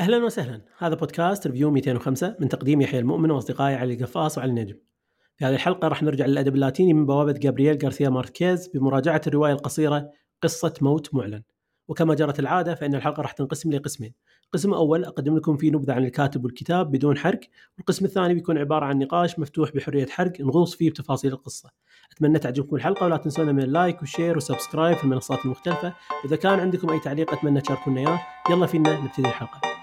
أهلا وسهلا هذا بودكاست Review 205 من تقديم يحيى المؤمن وأصدقائي علي القفاص وعلي النجم. في هذه الحلقة راح نرجع للأدب اللاتيني من بوابة جابرييل غارسيا ماركيز بمراجعة الرواية القصيرة قصة موت معلن. وكما جرت العادة فإن الحلقة راح تنقسم لقسمين. قسم أول أقدم لكم فيه نبذة عن الكاتب والكتاب بدون حرق، والقسم الثاني بيكون عبارة عن نقاش مفتوح بحرية حرق نغوص فيه بتفاصيل القصة. أتمنى تعجبكم الحلقة ولا تنسونا من ال like وال share وال subscribe في المنصات المختلفة، واذا كان عندكم أي تعليق أتمنى تشاركونا إياه، يلا فينا نبتدي الحلقة.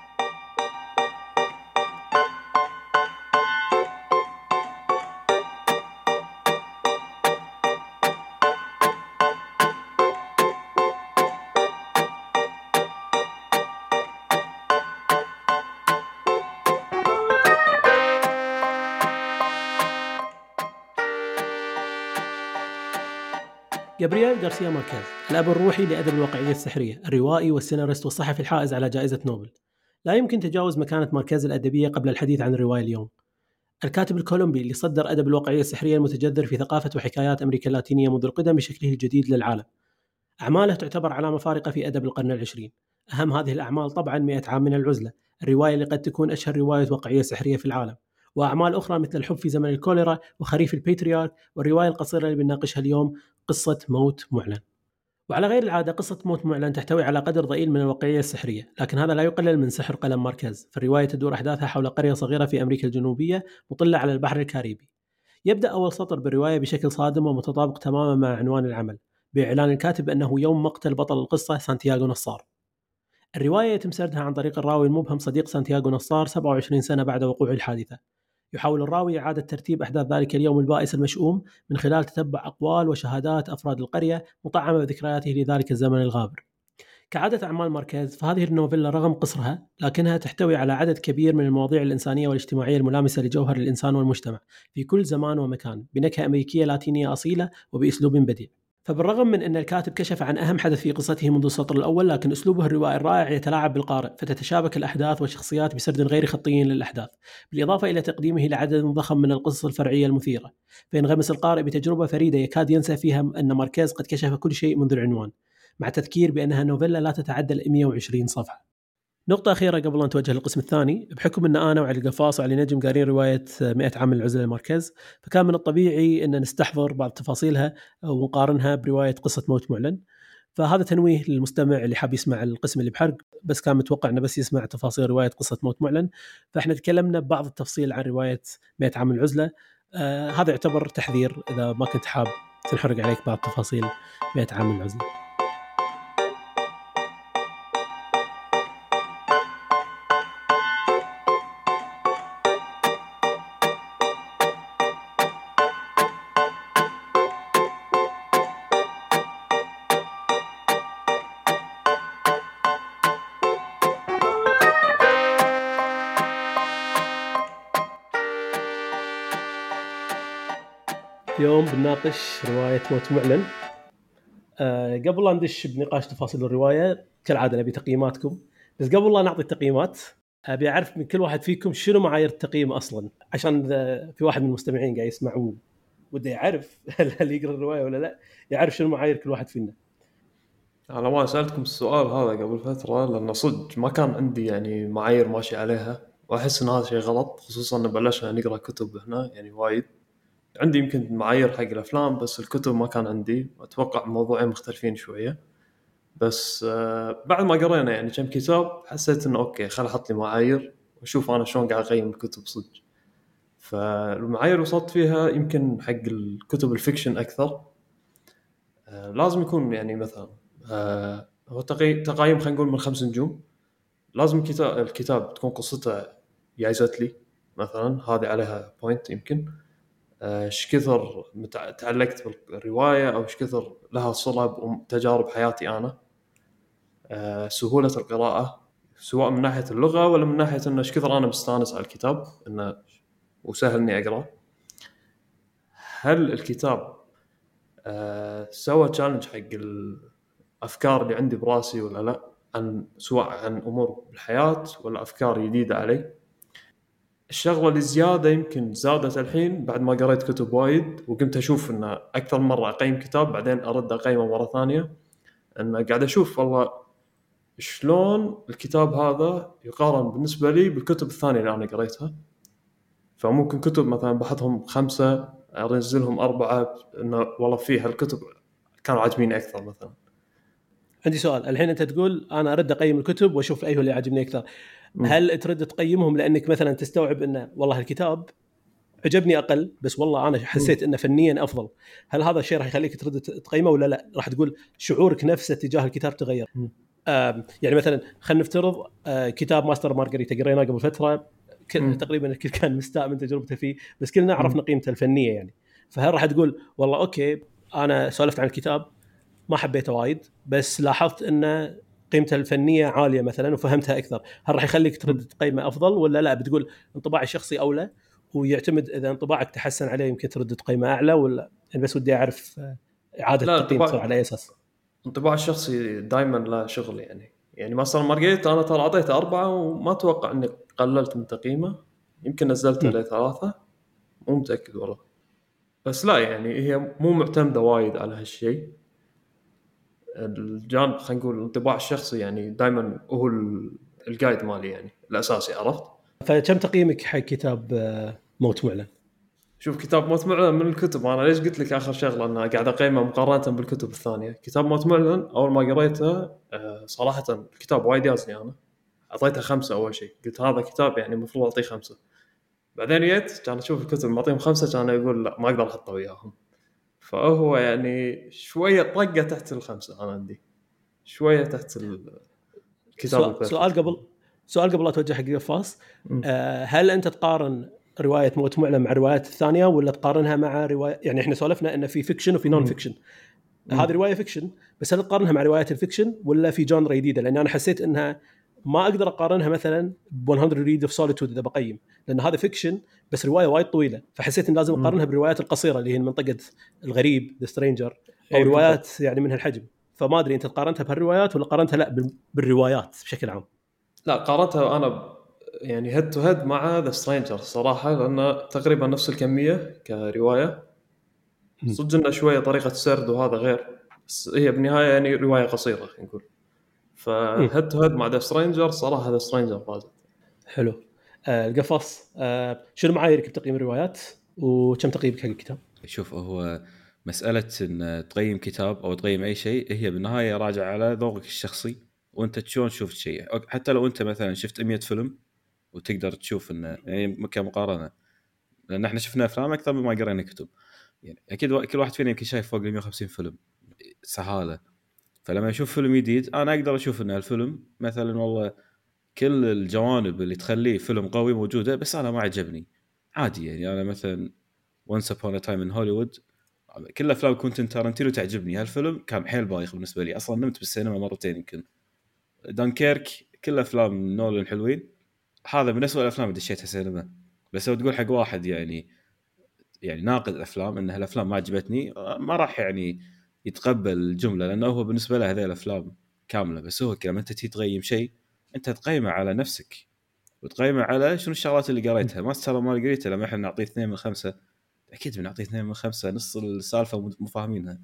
جابرييل غارسيا ماركيز الأب الروحي لأدب الواقعية السحرية الروائي والسيناريست والصحفي الحائز على جائزة نوبل. لا يمكن تجاوز مكانة ماركيز الأدبية قبل الحديث عن الرواية اليوم. الكاتب الكولومبي اللي صدر أدب الواقعية السحرية المتجذر في ثقافة وحكايات أمريكا اللاتينية منذ القدم بشكله الجديد للعالم. أعماله تعتبر علامة فارقة في أدب القرن العشرين. أهم هذه الأعمال طبعا مئة عام من العزلة الرواية اللي قد تكون أشهر رواية واقعية سحرية في العالم. وأعمال أخرى مثل الحب في زمن الكوليرا وخريف البطريارك والرواية القصيرة اللي بنناقشها اليوم قصة موت معلن. وعلى غير العادة قصة موت معلن تحتوي على قدر ضئيل من الواقعية السحرية لكن هذا لا يقلل من سحر قلم ماركيز. فالرواية تدور أحداثها حول قرية صغيرة في أمريكا الجنوبية مطلة على البحر الكاريبي. يبدأ أول سطر بالرواية بشكل صادم ومتطابق تماما مع عنوان العمل بإعلان الكاتب أنه يوم مقتل بطل القصة سانتياغو نصار. الرواية يتم سردها عن طريق الراوي المبهم صديق سانتياغو نصار 27 سنة بعد وقوع الحادثة. يحاول الراوي إعادة ترتيب أحداث ذلك اليوم البائس المشؤوم من خلال تتبع أقوال وشهادات أفراد القرية مطعمة بذكرياته لذلك الزمن الغابر. كعادة أعمال ماركيز فهذه النوفيلا رغم قصرها لكنها تحتوي على عدد كبير من المواضيع الإنسانية والاجتماعية الملامسة لجوهر الإنسان والمجتمع في كل زمان ومكان بنكهة أمريكية لاتينية أصيلة وبأسلوب بديع. فبالرغم من أن الكاتب كشف عن أهم حدث في قصته منذ السطر الأول لكن أسلوبه الروائي الرائع يتلاعب بالقارئ فتتشابك الأحداث والشخصيات بسرد غير خطي للأحداث. بالإضافة إلى تقديمه لعدد ضخم من القصص الفرعية المثيرة. فينغمس القارئ بتجربة فريدة يكاد ينسى فيها أن ماركيز قد كشف كل شيء منذ العنوان مع تذكير بأنها نوفيلا لا تتعدى ال 120 صفحة. نقطة أخيرة قبل أن نتوجه للقسم الثاني. بحكم أن أنا وعلي القفاص وعلي نجم قارين رواية 100 عام العزلة لماركيز فكان من الطبيعي أن نستحضر بعض تفاصيلها ونقارنها برواية قصة موت معلن. فهذا تنويه للمستمع اللي حاب يسمع القسم اللي بحرق بس كان متوقع إنه بس يسمع تفاصيل رواية قصة موت معلن. فإحنا تكلمنا ببعض التفصيل عن رواية 100 عام العزله آه هذا يعتبر تحذير إذا ما كنت حاب تنحرق عليك بعض تفاصيل 100 عام العزله بنناقش رواية موت معلن. أه قبل لا ندش بنقاش تفاصيل الرواية كالعادة نبي تقييماتكم. بس قبل لا نعطي التقييمات أبي أعرف من كل واحد فيكم شنو معايير التقييم أصلا؟ عشان إذا في واحد من المستمعين قاعد يسمع وده يعرف هل يقرأ الرواية ولا لا يعرف شنو معايير كل واحد فينا. أنا ما سألتكم السؤال هذا قبل فترة لأن صدق ما كان عندي يعني معايير ماشي عليها وأحس إن هذا شيء غلط خصوصا إن بلشنا نقرأ كتب هنا يعني وايد. عندي يمكن معايير حق الأفلام بس الكتب ما كان عندي. أتوقع موضوعين مختلفين شوية. بس آه، بعد ما قرينا يعني كم كتاب حسيت إنه okay خل أحط لي معايير وأشوف أنا شلون قاعد أقيم الكتب صدق. فالمعايير وصلت فيها يمكن حق الكتب ال fiction أكثر. آه، لازم يكون يعني مثلا آه، هو تقييم خلينا نقول من خمس نجوم. لازم الكتاب الكتاب تكون قصته جازت لي مثلا هذه عليها point يمكن. إيش كثر تعلقت بالرواية أو إيش كثر لها صلة بتجارب حياتي أنا؟ أه سهولة القراءة سواء من ناحية اللغة ولا من ناحية إنه إيش كثر أنا مستأنس على الكتاب إنه وسهل إني أقرأ. هل الكتاب أه سوى challenge حق الأفكار اللي عندي براسي ولا لا؟ عن سواء عن أمور بالحياة ولا أفكار جديدة علي؟ الشغلة اللي زيادة يمكن زادت الحين بعد ما قريت كتب وايد وقمت أشوف إن أكثر مرة أقيم كتاب بعدين أرد أقيمه مرة ثانية. إن قاعد أشوف والله شلون الكتاب هذا يقارن بالنسبة لي بالكتب الثانية اللي أنا قريتها. فممكن كتب مثلا بحطهم خمسة انزلهم أربعة انه والله في هالكتب كانوا عاجبيني أكثر مثلا. عندي سؤال. الحين أنت تقول أنا أرد أقيم الكتب وأشوف ايها اللي عاجبني أكثر. هل ترد تقيمهم لأنك مثلا تستوعب إنه والله الكتاب عجبني أقل بس والله أنا حسيت إنه فنيا أفضل. هل هذا الشيء راح يخليك ترد تقيمه ولا لا؟ راح تقول شعورك نفسه تجاه الكتاب تغير. يعني مثلا خلينا نفترض آه، كتاب ماستر مارغريتا قريناه قبل فترة. تقريبا الكل كان مستاء من تجربته فيه بس كلنا عرفنا. قيمته الفنية يعني. فهل راح تقول والله okay أنا سولفت عن الكتاب ما حبيته وايد بس لاحظت ان قيمته الفنية عالية مثلا وفهمتها أكثر. هل راح يخليك ترد تقيمه أفضل ولا لا؟ بتقول انطباعي الشخصي أولى ويعتمد إذا انطباعك تحسن عليه يمكن ترد تقيمه أعلى ولا؟ يعني بس ودي أعرف إعادة التقييم على أي أساس. انطباع الشخصي دائما له شغل يعني. يعني مثلا مارجريتا أنا ترى أعطيته أربعة وما أتوقع إني قللت من تقييمه. يمكن نزلته. لثلاثه مو متأكد والله. بس لا يعني هي مو معتمدة وايد على هالشيء. الجانب خلينا نقول الانطباع الشخصي يعني دائما هو ال- الجايد مالي يعني الأساسي عرفت؟ فكم تقييمك حق كتاب آه، موت معلن؟ شوف كتاب موت معلن من الكتب. أنا ليش قلت لك آخر شغلة؟ انه قاعد أقيمه مقارنة بالكتب الثانية. كتاب موت معلن أول ما قريته آه، صراحة الكتاب وايد يازني أنا. أعطيته خمسة أول شيء. قلت هذا كتاب يعني المفروض أعطيه خمسة. بعدين جيت كان أشوف الكتب معطيهم خمسة كان يقول لا ما أقدر أحطه وياهم. فهو يعني شوية طقة تحت الخمسة أنا عندي شوية تحت ال- الكتاب سؤال, قبل سؤال قبل لا توجه حق قفاص مم. آه، هل أنت تقارن رواية موت معلن مع الروايات الثانية ولا تقارنها مع روايه يعني إحنا سولفنا انه في fiction وفي non. fiction. هذه رواية fiction بس هل تقارنها مع روايات ال fiction ولا في genre جديدة لأن أنا حسيت إنها ما أقدر أقارنها مثلا ب 100 Years of Solitude إذا بقيم لأن هذا fiction بس رواية وايد طويلة فحسيت ان لازم. أقارنها بالروايات القصيرة اللي هي من منطقه الغريب The Stranger أو إيه، روايات يعني من هالحجم فما أدري أنت قارنتها بهالروايات ولا قارنتها لأ بال- بالروايات بشكل عام. لا قارنتها أنا يعني head to head مع The Stranger صراحة لأن تقريبا نفس الكمية كرواية. صدق انه شوية طريقة سرد وهذا غير بس هي بالنهاية يعني رواية قصيرة خلينا نقول ف head to head مع The Stranger صراحة The Stranger فازت. حلو. القفص آه شنو معاييرك بتقييم الروايات؟ وكم تقييمك حق الكتاب؟ شوف هو مسألة إن تقيم كتاب أو تقيم أي شيء هي بالنهاية راجعة على ذوقك الشخصي وأنت شلون شفت شيء حتى لو أنت مثلا شفت 100 فيلم وتقدر تشوف انه يعني كمقارنة لأن إحنا شفنا أفلام أكثر مما قرينا كتب. يعني أكيد كل واحد فينا يمكن شايف فوق ال 150 فيلم. سهالة. فلما أشوف فيلم جديد أنا أقدر أشوف إن الفيلم مثلا والله كل الجوانب اللي تخليه فيلم قوي موجودة بس أنا ما عجبني. عادي يعني أنا مثلا Once Upon a Time in Hollywood كل أفلام كوينتن تارنتينو تعجبني. هالفيلم كان حيل بايخ بالنسبة لي. أصلا نمت بالسينما مرتين يمكن. دانكيرك كل أفلام نولن حلوين. هذا من اسوء الأفلام اللي دشيتها سينما. بس لو تقول حق واحد يعني يعني ناقد الأفلام إن هالأفلام ما عجبتني ما راح يعني يتقبل الجملة لأنه هو بالنسبة له هذه الأفلام كاملة. بس هو لما أنت تيجي تقيم شيء انت تقيمه على نفسك. وتقيمه على شنو الشغلات اللي قريتها. ما ترى ما قريتها لما إحنا نعطيه اثنين من خمسة. أكيد بنعطيه اثنين من خمسة نص السالفة مو فاهمينها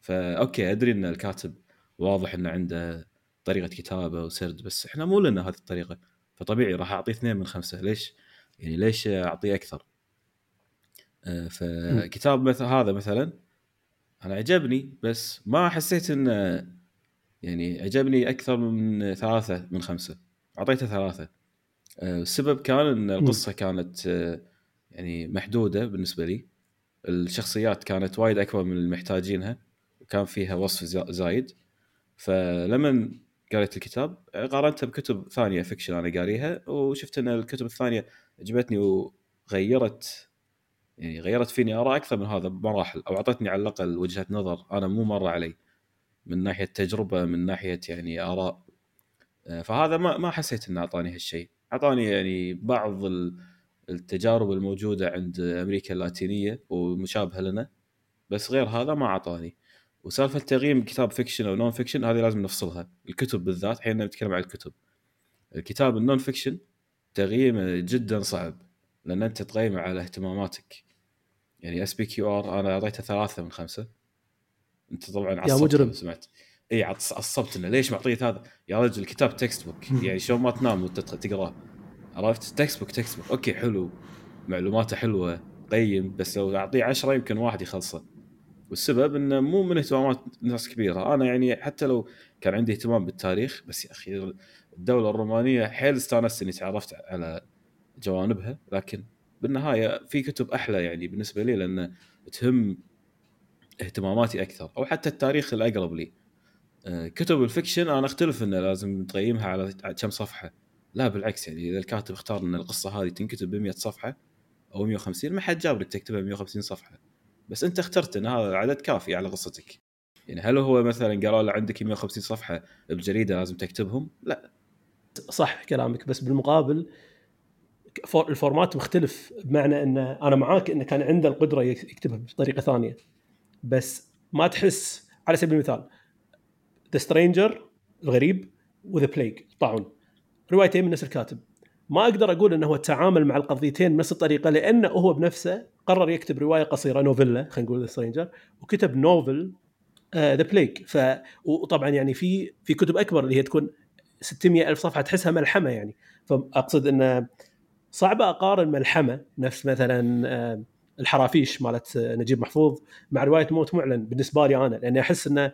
فاوكي أدري إن الكاتب واضح إنه عنده طريقة كتابة وسرد بس إحنا مو لنا هذه الطريقة. فطبيعي راح أعطيه اثنين من خمسة. ليش؟ يعني ليش أعطيه أكثر؟ آه، فكتاب مثل هذا مثلا أنا عجبني بس ما حسيت إنه يعني عجبني أكثر من ثلاثة من خمسة. أعطيته ثلاثة. آه، السبب كان إن القصة كانت آه، يعني محدودة بالنسبة لي. الشخصيات كانت وايد أكبر من المحتاجينها وكان فيها وصف زا- زايد. فلما قريت الكتاب قارنته بكتب ثانية فيكشن أنا قاريها وشفت إن الكتب الثانية عجبتني وغيرت يعني غيرت فيني آراء أكثر من هذا بمراحل أو أعطتني على الأقل وجهة نظر أنا مو مرة علي. من ناحية تجربة من ناحية يعني آراء. آه، فهذا ما ما حسيت إنه أعطاني هالشيء. أعطاني يعني بعض ال- التجارب الموجودة عند أمريكا اللاتينية ومشابهة لنا بس غير هذا ما أعطاني. وسالفة تقييم كتاب fiction أو non-fiction هذه لازم نفصلها. الكتب بالذات الحين نتكلم عن الكتب. الكتاب ال non-fiction تقييمه جدا صعب لأن أنت تقيمه على اهتماماتك. يعني SPQR أنا أعطيته ثلاثة من خمسة. أنت طبعا عصبت مجرم. لما سمعت. إي عصبت إنه ليش معطيه هذا؟ يا رجل الكتاب textbook يعني شلون ما تنام وأنت تقرأه. عرفت؟ textbook textbook okay حلو. معلوماته حلوة. قيم. بس لو أعطيه 10 يمكن واحد يخلصه. والسبب إنه مو من اهتمامات ناس كبيرة. أنا يعني حتى لو كان عندي اهتمام بالتاريخ بس يا أخي الدولة الرومانية حيل استانست إني تعرفت على جوانبها. لكن بالنهاية في كتب أحلى يعني بالنسبة لي لأن تهم اهتماماتي أكثر أو حتى التاريخ الأقرب لي. آه، كتب ال fiction أنا أختلف إنه لازم تقيمها على كم صفحة. لا بالعكس يعني إذا الكاتب اختار إن القصة هذه تنكتب ب 100 صفحة أو 150 ما حد جابرك تكتبها 150 صفحة. بس أنت اخترت إن هذا العدد كافي على قصتك. يعني هل هو مثلا قالوا له عندك 150 صفحة بجريدة لازم تكتبهم؟ لا. صح كلامك بس بالمقابل ال format مختلف بمعنى إن أنا معاك انه كان عنده القدرة يكتبها بطريقة ثانية. بس ما تحس على سبيل المثال The Stranger الغريب و The Plague طاعون روايتين من نفس الكاتب. ما أقدر أقول إنه هو تعامل مع القضيتين بنفس الطريقة لأنه هو بنفسه قرر يكتب رواية قصيرة novella خلينا نقول The Stranger وكتب novel The Plague ف وطبعا يعني في في كتب أكبر اللي هي تكون 600 ألف صفحة تحسها ملحمة يعني. فأقصد إنه صعب أقارن ملحمة. نفس مثلا آه، الحرافيش مالت نجيب محفوظ مع رواية موت معلن بالنسبة لي أنا لأني أحس إنه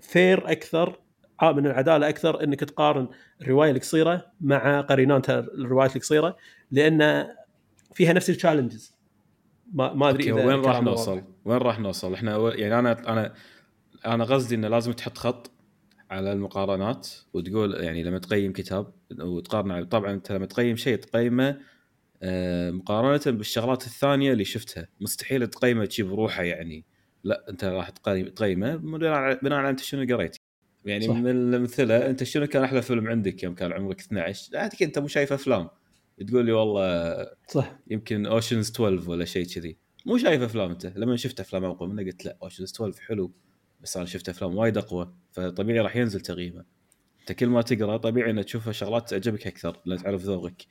فير أكثر آه، من العدالة أكثر إنك تقارن الرواية القصيرة مع قريناتها الروايات القصيرة لأن فيها نفس التشالنجز ما ما أدري إذا وين راح نوصل؟ وين راح نوصل؟ إحنا يعني أنا أنا أنا قصدي إنه لازم تحط خط على المقارنات وتقول يعني لما تقيم كتاب وتقارنه طبعا أنت لما تقيم شيء تقيمه آه، مقارنة بالشغلات الثانية اللي شفتها. مستحيل تقيم شيء بروحه يعني. لا أنت راح تقيمه بناء على أنت شنو قريت. يعني صح. من الامثله أنت شنو كان أحلى فيلم عندك يوم كان عمرك 12 لا أنت مو شايف أفلام. تقول لي والله صح. يمكن Ocean's 12 ولا شيء كذي. مو شايف أفلام أنت. لما شفت أفلام أقوى منه قلت لا Ocean's 12 حلو. بس أنا شفت أفلام وايد أقوى فطبيعي راح ينزل تقييمه. أنت كل ما تقرأ طبيعي إنك تشوف شغلات تعجبك أكثر لأن تعرف ذوقك.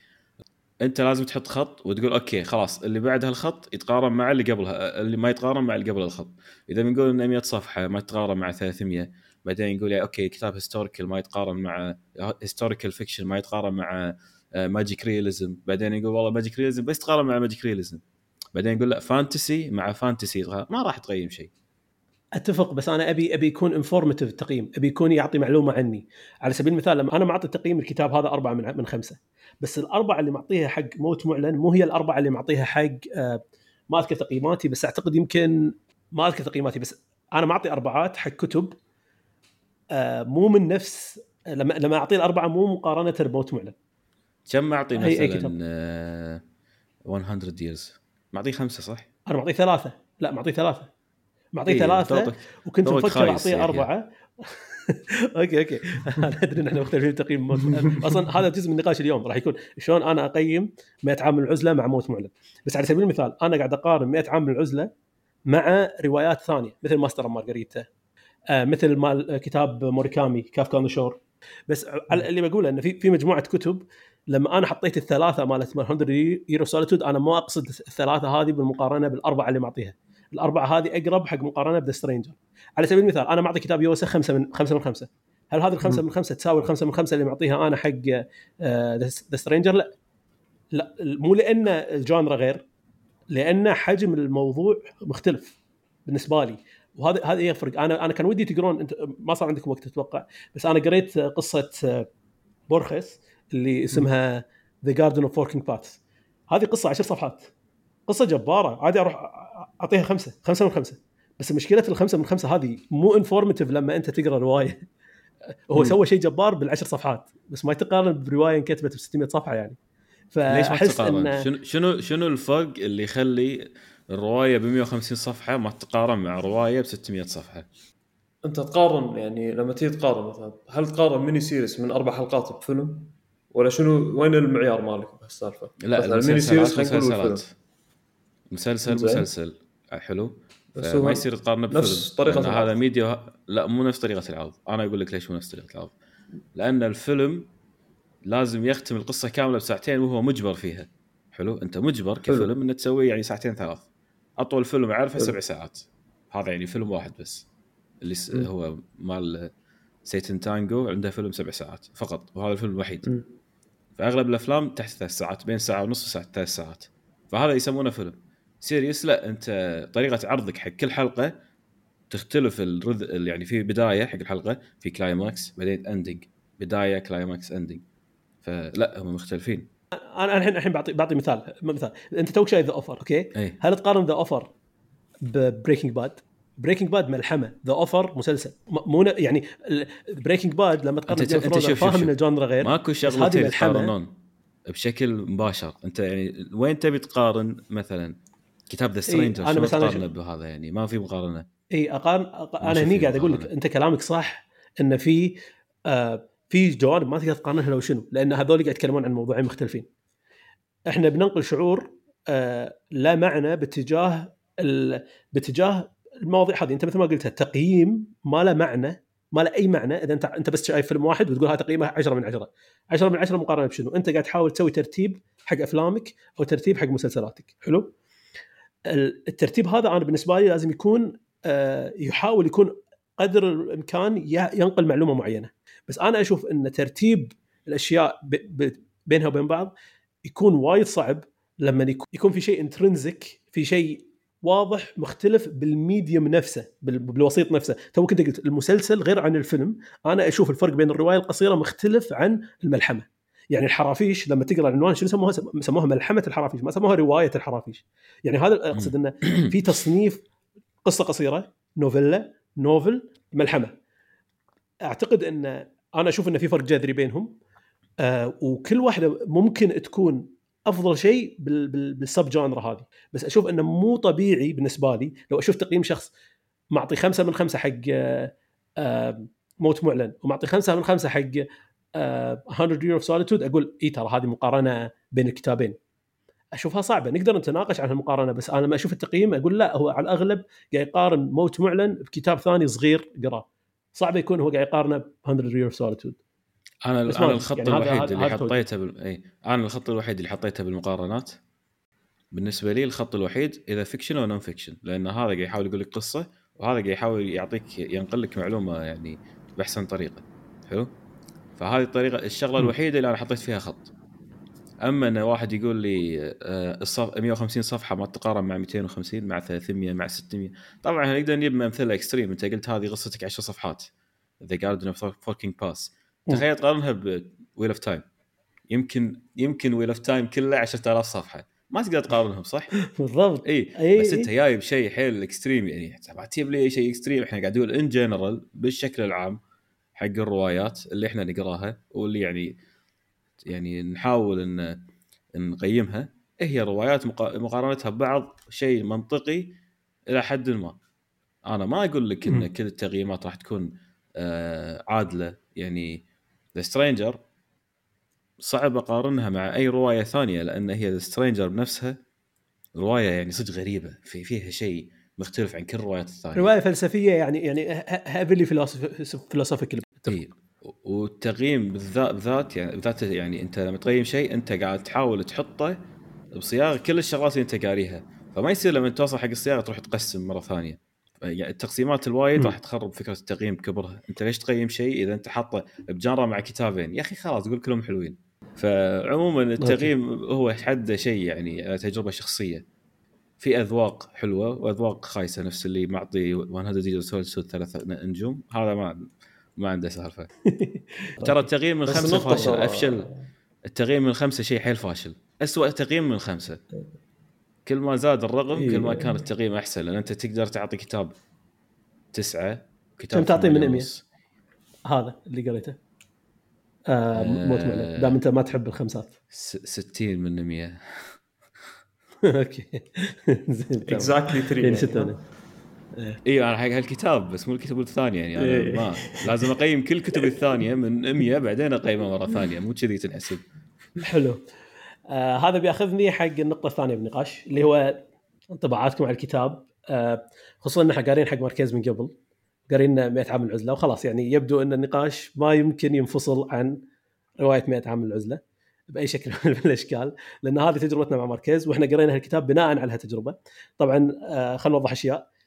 انت لازم تحط خط وتقول okay خلاص اللي بعد هالخط يتقارن مع اللي قبلها اللي ما يتقارن مع اللي قبل الخط. إذا بنقول انه 100 صفحة ما تتقارن مع 300 بعدين يقول okay كتاب historical ما يتقارن مع historical fiction ما يتقارن مع magic realism بعدين يقول والله magic realism بس يتقارن مع magic realism بعدين يقول لا fantasy مع fantasy ما راح تقيم شيء. أتفق بس أنا ابي أبي يكون informative التقييم أبي يكون يعطي معلومة عني. على سبيل المثال لما أنا معطي تقييم الكتاب هذا أربعة من من خمسة. بس الأربعة اللي معطيها حق موت معلن مو هي الأربعة اللي معطيها حق آه ما أذكر تقييماتي بس أعتقد يمكن ما أذكر تقييماتي بس أنا معطي أربعات حق كتب آه مو من نفس لما لما أعطيه الأربعة مو مقارنة بموت معلن. كم معطي مثلا آه 100 years معطيه خمسة صح؟ أنا معطيه ثلاثة. لا معطيه ثلاثة. معطيه إيه ثلاثة وكنت مفكر أعطيه أربعة. okay okay. أنا أدري إن إحنا مختلفين في تقييم موت أصلا هذا جزء من نقاش اليوم. راح يكون شلون أنا أقيم 100 عام من العزله مع موت معلن. بس على سبيل المثال أنا قاعد أقارن 100 عام من العزله مع روايات ثانية مثل Master Margarita آه مثل مال كتاب موراكامي Kafka on the Shore. بس اللي بقوله إنه في في مجموعة كتب لما أنا حطيت الثلاثة مالت 100 Years of Solitude أنا ما أقصد الثلاثة هذه بالمقارنة بالأربعة اللي معطيها. الأربعة هذه أقرب حق مقارنة ب The Stranger. على سبيل المثال أنا معطي كتاب يوسا خمسة من خمسة من خمسة. هل هذه الخمسة من خمسة تساوي الخمسة من خمسة اللي معطيها أنا حق The آه، Stranger؟ لا. لا مو لأن ال genre غير لأن حجم الموضوع مختلف بالنسبة لي. وهذا هذا يفرق أنا أنا كان ودي تقرون أنت ما صار عندكم وقت أتوقع بس أنا قريت قصة آه، بورخس اللي اسمها The Garden of Forking Paths هذه قصة عشر صفحات. قصة جبارة. عادي أروح أعطيها خمسة خمسة من خمسة. بس مشكلة الخمسة من خمسة هذه مو informative لما أنت تقرأ رواية. هو سوى شيء جبار بالعشر صفحات بس ما يتقارن برواية انكتبت ب 600 صفحة يعني. فأحس إن شنو شنو شنو الفرق اللي يخلي الرواية ب 150 صفحة ما تقارن مع رواية ب 600 صفحة؟ أنت تقارن يعني لما تيجي تقارن مثلا هل تقارن mini series من أربع حلقات بفيلم؟ ولا شنو وين المعيار مالك بهالسالفة؟ لا ال mini-series خلينا نقول مسلسل مسلسل. حلو. ما يصير تقارنه بفيلم. نفس طريقة العرض هذا ميديا لا مو نفس طريقة العرض. أنا أقول لك ليش مو نفس طريقة العرض. لأن الفيلم لازم يختم القصة كاملة بساعتين وهو مجبر فيها. حلو؟ أنت مجبر كفيلم إنك تسوي يعني ساعتين ثلاث. أطول فيلم أعرفه سبع ساعات. هذا يعني فيلم واحد بس. اللي س... هو مال Satantango عنده فيلم سبع ساعات فقط وهذا الفيلم الوحيد. مم. فأغلب الأفلام تحت ثلاث ساعات بين ساعة ونص وساعة ثلاث ساعات. فهذا يسمونه فيلم. series لا أنت طريقة عرضك حق كل حلقة تختلف الرذ يعني في بداية حق الحلقة في climax بعدين ending بداية climax ending فلا هم مختلفين. أنا الحين الحين بعطي بعطي مثال مثال. أنت توك شايف The Offer okay؟ إي. هل تقارن The Offer ب Breaking Bad؟ Breaking Bad ملحمة. The Offer مسلسل. مو يعني Breaking Bad لما تقارن أنت Thrones، شوف- فاهم. إن ال genre غير. ماكو شغلتين ملحمة. يتقارنون بشكل مباشر. أنت يعني وين تبي تقارن مثلا؟ كتاب The Stranger بس أنا تقارنه بهذا يعني؟ ما في مقارنة. اي اقارن أق... أنا هني قاعد أقول لك. أنت كلامك صح إن في آه في جوانب ما تقدر تقارنها لو شنو لأن هذول قاعد يتكلمون عن موضوعين مختلفين. إحنا بننقل شعور آه لا معنى باتجاه ال... باتجاه المواضيع هذه. أنت مثل ما قلت التقييم ما له معنى ما له أي معنى. إذا أنت أنت بس شايف فيلم واحد وتقول هذا تقييمه 10 من 10 10 من 10 مقارنة بشنو؟ أنت قاعد تحاول تسوي ترتيب حق أفلامك أو ترتيب حق مسلسلاتك. حلو؟ الترتيب هذا أنا بالنسبة لي لازم يكون آه، يحاول يكون قدر الإمكان ينقل معلومة معينة. بس أنا أشوف إن ترتيب الأشياء بينها وبين بعض يكون وايد صعب لما يكون- في شيء intrinsic في شيء واضح مختلف بال medium نفسه بال- بالوسيط نفسه. تو كنت قلت المسلسل غير عن الفيلم أنا أشوف الفرق بين الرواية القصيرة مختلف عن الملحمة. يعني الحرافيش لما تقرأ العنوان شنو سموها سموها ملحمة الحرافيش ما سموها رواية الحرافيش. يعني هذا أقصد انه في تصنيف قصة قصيرة novella novel ملحمة. أعتقد إن أنا أشوف إن في فرق جذري بينهم. آه وكل واحدة ممكن تكون أفضل شيء بال- بال- بالسب جانرا هذه. بس أشوف إنه مو طبيعي بالنسبة لي لو أشوف تقييم شخص معطي خمسة من خمسة حق آه، آه، موت معلن ومعطي خمسة من خمسة حق 100 Year of Solitude أقول إي ترى هذه مقارنة بين الكتابين. أشوفها صعبة نقدر نتناقش عن المقارنه بس أنا لما أشوف التقييم أقول لا هو على الأغلب قاعد يقارن موت معلن بكتاب ثاني صغير قراه. صعب يكون هو قاعد يقارنه ب 100 Year of Solitude. أنا أنا الخط يعني الوحيد اللي. حطيته بال... إي. أنا الخط الوحيد اللي حطيته بالمقارنات. بالنسبة لي الخط الوحيد إذا fiction أو non-fiction لأن هذا قاعد يحاول يقول لك قصة وهذا قاعد يحاول يعطيك ينقل لك معلومة يعني بأحسن طريقة. حلو؟ فهذه الطريقة الشغلة. الوحيدة اللي أنا حطيت فيها خط. أما إن واحد يقول لي آه، الصف 150 صفحة ما تقارن مع 250 مع 300 مع 600 طبعا إحنا نقدر نجيب أمثلة extreme أنت قلت هذه قصتك 10 صفحات. The Garden of Forking Paths. تخيل تقارنها ب Wheel of Time يمكن يمكن Wheel of Time كله 10000 صفحة. ما تقدر تقارنهم صح؟ بالضبط. اي أي- بس. أنت جاي بشيء حيل extreme يعني تجيب لي شيء extreme إحنا قاعد نقول in general بالشكل العام حق الروايات اللي إحنا نقراها واللي يعني يعني نحاول إن نقيمها. هي روايات مقا- مقارنتها ببعض شيء منطقي إلى حد ما. أنا ما أقول لك إن. كل التقييمات راح تكون آه، عادلة. يعني The Stranger صعب أقارنها مع أي رواية ثانية لأن هي The Stranger بنفسها رواية يعني صدق غريبة. في فيها شيء مختلف عن كل الروايات الثانية. رواية فلسفية يعني يعني heavily philosophical اي والتقييم بالذات بالذات يعني بالذات يعني أنت لما تقيم شيء أنت قاعد تحاول تحطه بصياغه كل الشغلات اللي أنت قاريها. فما يصير لما توصل حق الصياغه تروح تقسم مرة ثانية. يعني التقسيمات الوايد. راح تخرب فكرة التقييم بكبرها. أنت ليش تقيم شيء إذا أنت حاطه ب genre مع كتابين؟ يا أخي خلاص قول كلهم حلوين. فعموما التقييم هو حده شيء يعني تجربة شخصية. في أذواق حلوة وأذواق خايسة نفس اللي معطي 100 Years of Solitude ثلاث نجوم. هذا ما ما عنده سالفة. ترى التقييم من خمسة فاشل أفشل. التقييم من خمسة شيء حيل فاشل. اسوء تقييم من خمسة. كل ما زاد الرقم كل ما إيه. كان التقييم أحسن لأن أنت تقدر تعطي كتاب تسعة كتاب كم تعطيه من 100 هذا اللي قريته. آه، آه، موت معلن دام أنت ما تحب الخمسات. 60 من 100 okay. زين exactly 3 يعني 6 أيوه أنا حق هالكتاب بس مو الكتب الثانية يعني أنا إيه. ما لازم أقيم كل كتب الثانية من 100 بعدين أقيمها مرة ثانية مو كذي تنحسب. حلو. آه هذا بيأخذني حق النقطة الثانية بالنقاش اللي هو انطباعاتكم على الكتاب. آه خصوصا إن إحنا قارين حق مركز من قبل قارين 100 عام العزلة وخلاص يعني يبدو إن النقاش ما يمكن ينفصل عن رواية 100 عام العزلة بأي شكل من الأشكال لأن هذه تجربتنا مع ماركيز وإحنا قرينا الكتاب بناء على هالتجربة. طبعا آه خلينا نوضح أشياء.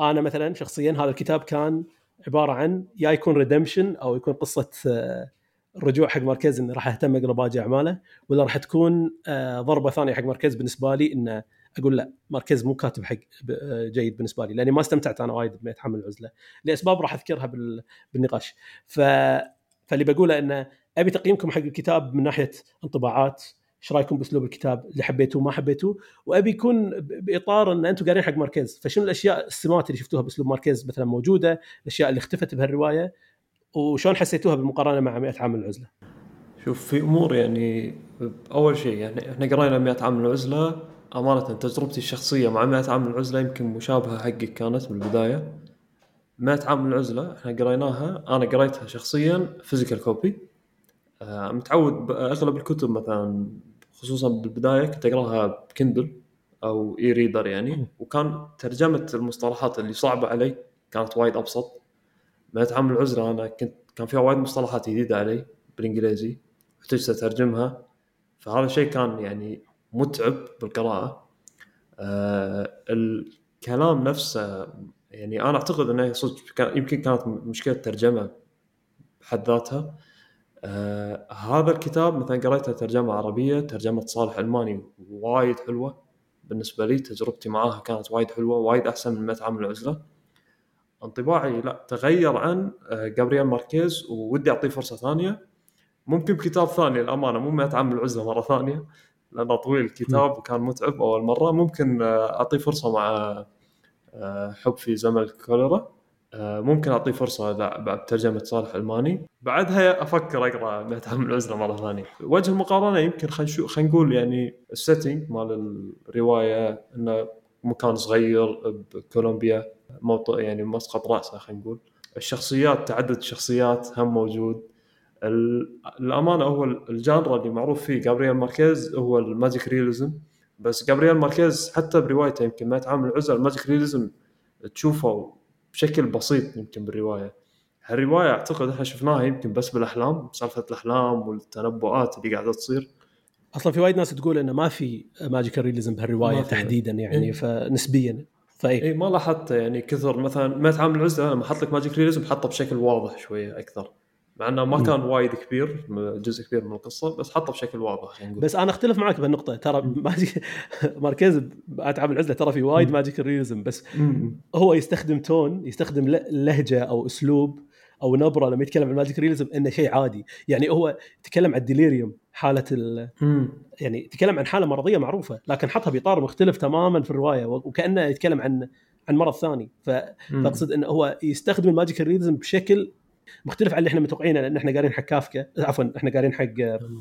أنا مثلا شخصيا هذا الكتاب كان عبارة عن يا يكون ريدمشن أو يكون قصة آه، الرجوع حق ماركيز إنه راح أهتم اقرا باقي أعماله ولا راح تكون آه، ضربة ثانية حق ماركيز بالنسبة لي إنه أقول لا ماركيز مو كاتب حق آه، جيد بالنسبة لي لأني ما استمتعت أنا وايد عام العزلة. لأسباب راح أذكرها بال- بالنقاش. ف فاللي بقوله إنه أبي تقييمكم حق الكتاب من ناحية انطباعات إيش رأيكم بأسلوب الكتاب؟ اللي حبيتوه ما حبيتوه؟ وأبي يكون بإطار إن أنتم قارين حق ماركيز فشنو الأشياء السمات اللي شفتوها بأسلوب ماركيز مثلا موجودة؟ الأشياء اللي اختفت بهالرواية؟ وشلون حسيتوها بالمقارنة مع 100 عام العزلة؟ شوف في أمور يعني أول شيء يعني إحنا قرينا 100 عام العزلة. أمانة تجربتي الشخصية مع 100 عام العزلة يمكن مشابهة حقك كانت من البداية. 100 عام العزلة إحنا قريناها. أنا قريتها شخصيا physical copy متعود باغلب الكتب مثلا خصوصا بالبداية كنت أقرأها ب Kindle أو e-reader يعني وكان ترجمة المصطلحات اللي صعبة علي كانت وايد أبسط. 100 عام من العزلة أنا كنت كان فيها وايد مصطلحات جديدة علي بالإنجليزي احتجت أترجمها. فهذا الشيء كان يعني متعب بالقراءة. آه الكلام نفسه يعني أنا أعتقد إنه صدق يمكن كانت مشكلة ترجمه بحد ذاتها. آه هذا الكتاب مثلا قريته ترجمة عربية ترجمة صالح ألماني وايد حلوة. بالنسبة لي تجربتي معاها كانت وايد حلوة وايد أحسن من 100 عام من العزلة. انطباعي لا تغير عن آه، جابرييل ماركيز وودي أعطيه فرصة ثانية. ممكن بكتاب ثاني الامانه مو 100 عام من العزلة مرة ثانية لأنه طويل الكتاب وكان متعب أول مرة. ممكن آه، أعطيه فرصة مع آه، حب في زمن الكوليرا. ممكن أعطيه فرصة بعد ترجمة صالح علماني. بعدها أفكر أقرأ 100 عام من العزلة مرة ثانية. وجه المقارنة يمكن خلينا خلينا نقول يعني ال setting مال الرواية إنه مكان صغير بكولومبيا موطئ يعني مسقط رأسه خلينا نقول. الشخصيات تعدد الشخصيات هم موجود. ال- الأمانة هو ال genre اللي معروف فيه جابرييل ماركيز هو ال magic realism. بس جابرييل ماركيز حتى بروايته يمكن مئة عام العزلة ال magic realism تشوفه بشكل بسيط يمكن بالرواية. هالرواية أعتقد إحنا شفناها يمكن بس بالأحلام سالفة الأحلام والتنبؤات اللي قاعدة تصير. أصلا في وايد ناس تقول إنه ما في magical realism بهالرواية. تحديدا يعني إيه. فنسبيا. فإي إي ما لاحظت يعني كثر مثلا مئة عام العزلة لما حط لك magic realism حطه بشكل واضح شوية أكثر. مع إنه ما. كان وايد كبير جزء كبير من القصة بس حطه بشكل واضح نقول بس أنا أختلف معك بهالنقطة ترى. magic ماركيز 100 عام العزلة ترى في وايد مم. magical realism بس. هو يستخدم tone يستخدم لهجة أو أسلوب أو نبرة لما يتكلم عن ال magic realism إنه شيء عادي يعني هو تكلم عن ال delirium حالة ال... يعني تكلم عن حالة مرضية معروفة لكن حطها باطار مختلف تماما في الرواية وكأنه يتكلم عن عن مرض ثاني. فأقصد انه هو يستخدم ال magical realism بشكل مختلف عن اللي إحنا متوقعينه لأن إحنا قارين حق كافكا عفوا إحنا قارين حق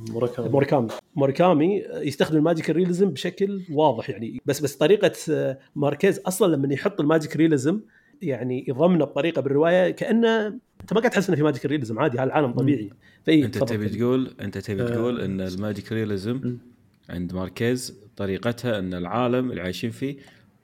موراكامي موراكامي يستخدم ال magic realism بشكل واضح يعني بس بس طريقة آه، ماركيز أصلا لما يحط ال magic realism يعني يضمنه بطريقه بالرواية كأنه أنت ما قاعد تحس إنه في magic realism عادي هالعالم طبيعي فإي أنت. تبي تقول أنت تبي آه. تقول إن ال magic realism مم. عند ماركيز طريقتها إن العالم اللي عايشين فيه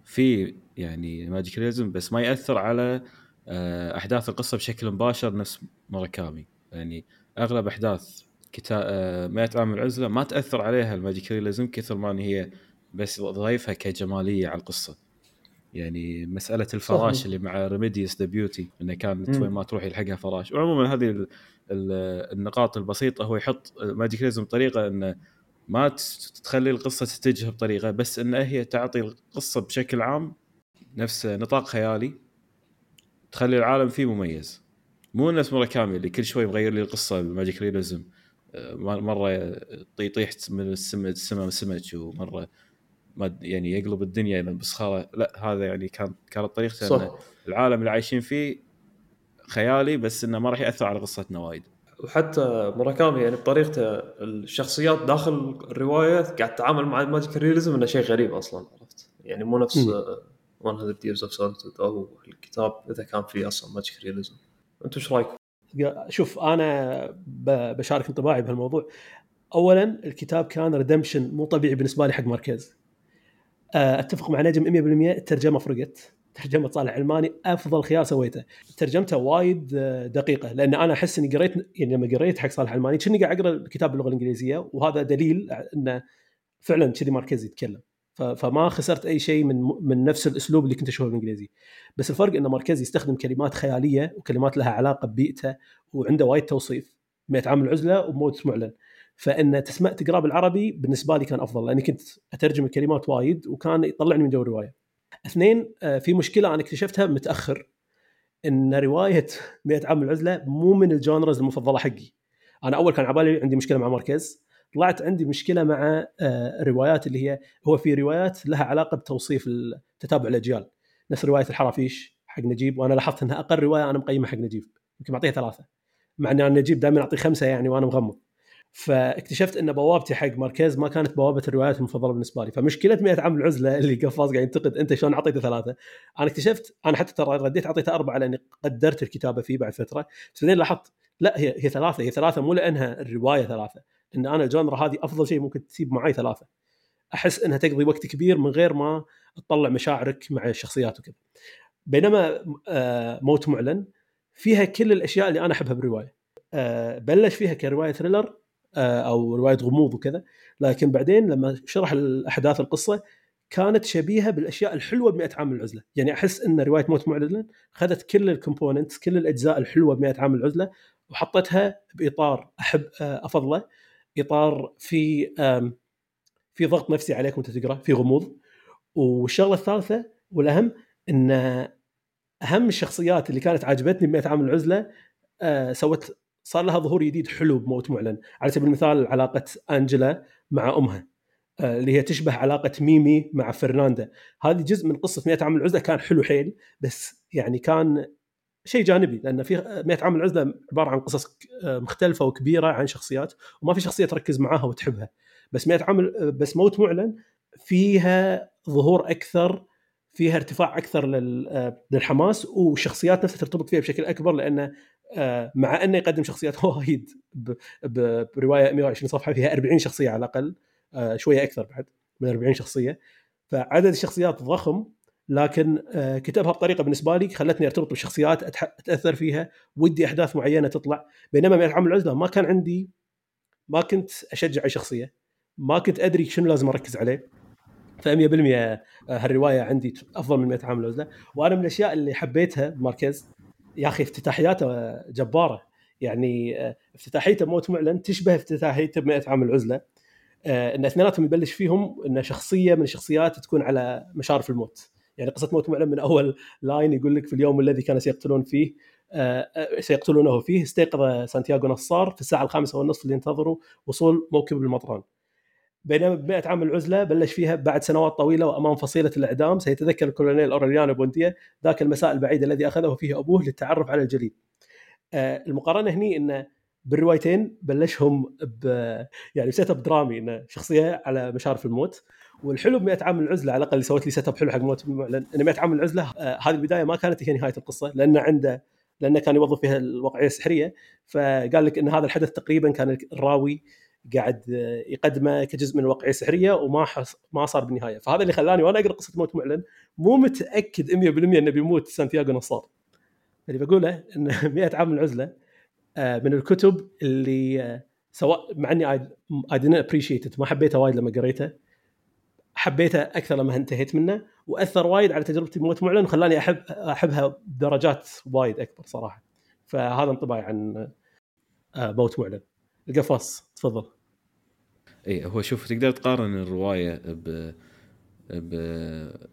في يعني magic realism بس ما يأثر على أحداث القصة بشكل مباشر نفس موراكامي يعني أغلب أحداث كتاب 100 عام من العزلة ما تأثر عليها ال magic realism كثر ما إن هي بس ضيفها كجمالية على القصة يعني مسألة الفراش صحيح. اللي مع ريميديوس the beauty انه كانت. وين ما تروح يلحقها فراش وعموما هذه ال- ال- النقاط البسيطة هو يحط magic realism بطريقة انه ما تخلي القصة تتجه بطريقة بس إن هي تعطي القصة بشكل عام نفس نطاق خيالي تخلي العالم فيه مميز. مو نفس موراكامي اللي كل شوي مغير لي القصة بال magic realism آه، مرة يطيح من السماء السماء سمك ومرة ما يعني يقلب الدنيا بسخاره لا هذا يعني كان كانت طريقته صح. انه العالم اللي عايشين فيه خيالي بس إنه ما راح يأثر على قصتنا وايد. وحتى موراكامي يعني بطريقته الشخصيات داخل الرواية قاعد تتعامل مع ال magic realism إنه شيء غريب أصلا عرفت؟ يعني مو نفس مم. آه، 100 Years of Solitude. أو الكتاب إذا كان فيه أصلا ماجيك رياليزم أنتم إيش رأيكم؟ شوف أنا بشارك انطباعي بهالموضوع. اولا الكتاب كان redemption مو طبيعي بالنسبة لي حق ماركيز. آه، أتفق مع نجم 100% الترجمة فرقت. ترجمه صالح علماني أفضل خيار سويته. ترجمته وايد آه، دقيقة لأن أنا أحس إني قريت يعني لما قريت حق صالح علماني كني قاعد أقرأ الكتاب باللغة الإنجليزية وهذا دليل إنه فعلا كذي ماركيز يتكلم. فما خسرت أي شيء من من نفس الأسلوب اللي كنت أشوفه بالإنجليزي بس الفرق ان ماركيز يستخدم كلمات خيالية وكلمات لها علاقة ببيئته وعنده وايد توصيف 100 عام العزلة وموت معلن فإن تسمع تقرأ بالعربي بالنسبة لي كان أفضل لأني كنت أترجم الكلمات وايد وكان يطلعني من جو الرواية. اثنين آه، في مشكلة أنا اكتشفتها متأخر إن رواية 100 عام العزلة مو من ال genres المفضلة حقي. أنا أول كان عبالي عندي مشكلة مع ماركيز طلعت عندي مشكلة مع آه، الروايات اللي هي هو في روايات لها علاقة بتوصيف تتابع الأجيال. نفس رواية الحرافيش حق نجيب وأنا لاحظت إنها أقل رواية أنا مقيمها حق نجيب. يمكن معطيها ثلاثة. مع ان أنا نجيب دائما أعطيه خمسة يعني وأنا مغمض. فاكتشفت إن بوابتي حق ماركيز ما كانت بوابة الروايات المفضلة بالنسبة لي. فمشكلة 100 عام العزلة اللي قفاز قاعد ينتقد أنت شلون أعطيته ثلاثة؟ أنا اكتشفت أنا حتى ترى رديت أعطيته أربعة لأني قدرت الكتابة فيه بعد فترة. بس بعدين لاحظت لا هي هي ثلاثة. هي ثلاثة مو لأنها الرواية ثلاثة. إن أنا الجانرا هذه أفضل شيء ممكن تسيب معي ثلاثة. أحس إنها تقضي وقت كبير من غير ما تطلع مشاعرك مع الشخصيات وكذا. بينما آه، موت معلن فيها كل الأشياء اللي أنا أحبها بالرواية. آه، بلش فيها كرواية thriller آه، أو رواية غموض وكذا. لكن بعدين لما شرح الأحداث القصة كانت شبيهة بالأشياء الحلوة ب 100 عام من العزله، يعني أحس إن رواية موت معلن اخذت كل ال components كل الأجزاء الحلوة ب 100 عام من العزله وحطتها بإطار أحب أفضله. إطار في في ضغط نفسي عليك وأنت تقرأ في غموض. والشغلة الثالثة والأهم إن أهم الشخصيات اللي كانت عاجبتني ب 100 عام العزلة آه سوت صار لها ظهور جديد حلو بموت معلن. على سبيل المثال علاقة أنجلا مع أمها آه اللي هي تشبه علاقة ميمي مع فرناندا. هذه جزء من قصة 100 عام العزلة كان حلو حيل بس يعني كان شيء جانبي لأن في 100 عام العزلة عبارة عن قصص مختلفة وكبيرة عن شخصيات وما في شخصية تركز معاها وتحبها. بس 100 عام بس موت معلن فيها ظهور أكثر فيها ارتفاع أكثر للحماس والشخصيات نفسها ترتبط فيها بشكل أكبر لأنه آه، مع أنه يقدم شخصيات وايد برواية 120 صفحة فيها 40 شخصية على الأقل آه، شوية أكثر بعد من 40 شخصية. فعدد الشخصيات ضخم لكن آه، كتبها بطريقة بالنسبة لي خلتني ارتبط بالشخصيات أتأثر فيها ودي أحداث معينة تطلع. بينما من عام العزلة ما كان عندي ما كنت أشجع أي شخصية ما كنت أدري شنو لازم أركز عليه. ف 100% هالرواية عندي أفضل من 100 عام العزلة. وأنا من الأشياء اللي حبيتها بماركيز يا أخي افتتاحياته جبارة. يعني آه، افتتاحيته موت معلن تشبه افتتاحيته ب 100 عام العزلة. آه، إن اثنيناتهم يبلش فيهم إن شخصية من الشخصيات تكون على مشارف الموت. يعني قصة موت معلن من أول line يقول لك في اليوم الذي كان سيقتلون فيه آه، سيقتلونه فيه استيقظ سانتياغو نصار في الساعة الخامسة والنصف اللي ينتظروا وصول موكب المطران بينما ب 100 عام العزلة بلش فيها بعد سنوات طويلة وأمام فصيلة الإعدام سيتذكر الكولونيل اوريليانو بوينديا ذاك المساء البعيد الذي أخذه فيه أبوه للتعرف على الجليد. آه، المقارنة هني انه بالروايتين بلشهم ب يعني setup درامي انه شخصية على مشارف الموت والحلو ب 100 عام العزلة على الأقل اللي سوت لي setup حلو حق موت المعلن ان 100 عام العزلة آه هذه البداية ما كانت هي نهاية القصة لأن عنده لأنه كان يوظف فيها الواقعيه السحرية. فقال لك إن هذا الحدث تقريبا كان الراوي قاعد يقدمه كجزء من الواقعيه السحرية وما حص... ما صار بالنهاية. فهذا اللي خلاني وأنا أقرأ قصة موت معلن مو متأكد 100% إنه بيموت سانتياغو نصار. اللي بقوله إن 100 عام من العزلة آه، من الكتب اللي آه، سواء مع إني I appreciate ما حبيته وايد لما قريته. حبيته أكثر لما انتهيت منه وأثر وايد على تجربتي بموت معلن وخلاني أحب أحبها بدرجات وايد أكبر صراحة. فهذا انطباعي عن آه، موت معلن. القفص تفضل. اي هو شوف تقدر تقارن الرواية ب ب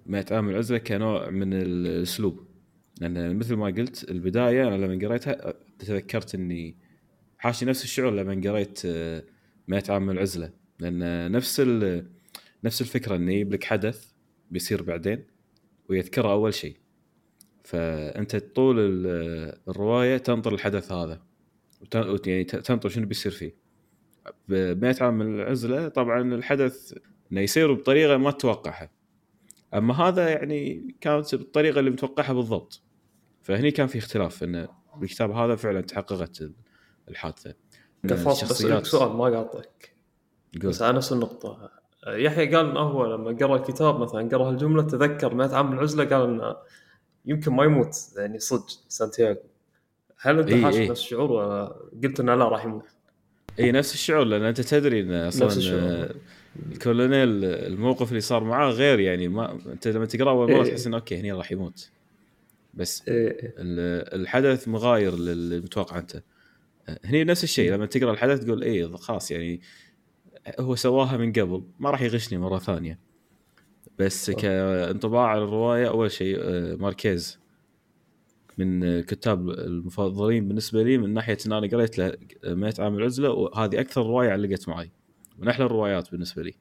100 عام العزلة كنوع من الأسلوب. لأن مثل ما قلت البداية أنا لما قريتها تذكرت إني حاشي نفس الشعور لما قريت 100 عام من العزلة. لأن نفس نفس الفكرة انه يجيب لك حدث بيصير بعدين ويذكره أول شيء. فأنت طول الرواية تنطر الحدث هذا يعني تنطر شنو بيصير فيه. ب 100 عام العزلة طبعا الحدث إنه يصير بطريقة ما تتوقعها. أما هذا يعني كانت بالطريقة اللي متوقعها بالضبط. فهني كان في اختلاف انه بالكتاب هذا فعلا تحققت الحادثة. قفص بس سؤال ما قاطعك. بس على نفس النقطة. يحيى قال إنه هو لما قرأ الكتاب مثلا قرأ هالجمله تذكر 100 عام العزلة قال إنه يمكن ما يموت يعني صدق سانتياغو هل أنت إيه حاسس إيه. نفس الشعور ولا قلت إنه لا راح يموت؟ اي نفس الشعور لأن أنت تدري إن أصلا الكولونيل الموقف اللي صار معاه غير يعني ما أنت لما تقرا أول مرة إيه. تحس إنه okay هني راح يموت بس إيه، إيه. ال- الحدث مغاير للمتوقع أنت هني نفس الشيء لما تقرأ الحدث تقول اي خلاص يعني هو سواها من قبل ما راح يغشني مرة ثانية. بس. كانطباع على الرواية أول شيء آه، ماركيز من الكتاب المفضلين بالنسبة لي من ناحية إن أنا قريت له 100 عام العزلة وهذه أكثر رواية علقت معي. من أحلى الروايات بالنسبة لي.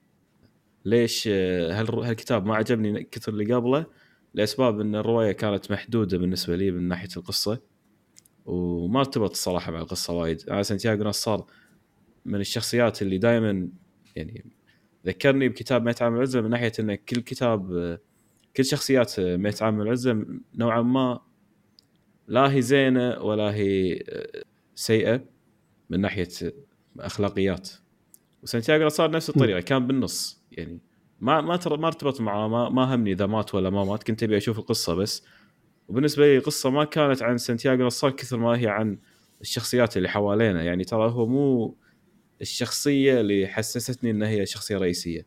ليش آه، هالكتاب ما عجبني كثر اللي قبله؟ لأسباب إن الرواية كانت محدودة بالنسبة لي من ناحية القصة. وما ارتبط الصراحة مع القصة وايد. أنا سانتياغو نصار من الشخصيات اللي دائما يعني ذكرني بكتاب 100 عام العزله من ناحية إن كل كتاب كل شخصيات 100 عام العزله نوعا ما لا هي زينة ولا هي سيئة من ناحية أخلاقيات. وسانتياغو صار نفس الطريقة كان بالنص. يعني ما ما ما ارتبط معاه ما, ما همني إذا مات ولا ما مات كنت أبي أشوف القصة بس. وبالنسبة لي القصة ما كانت عن سانتياغو نصار كثر ما هي عن الشخصيات اللي حوالينا. يعني ترى هو مو الشخصية اللي حسستني إنها هي شخصية رئيسية.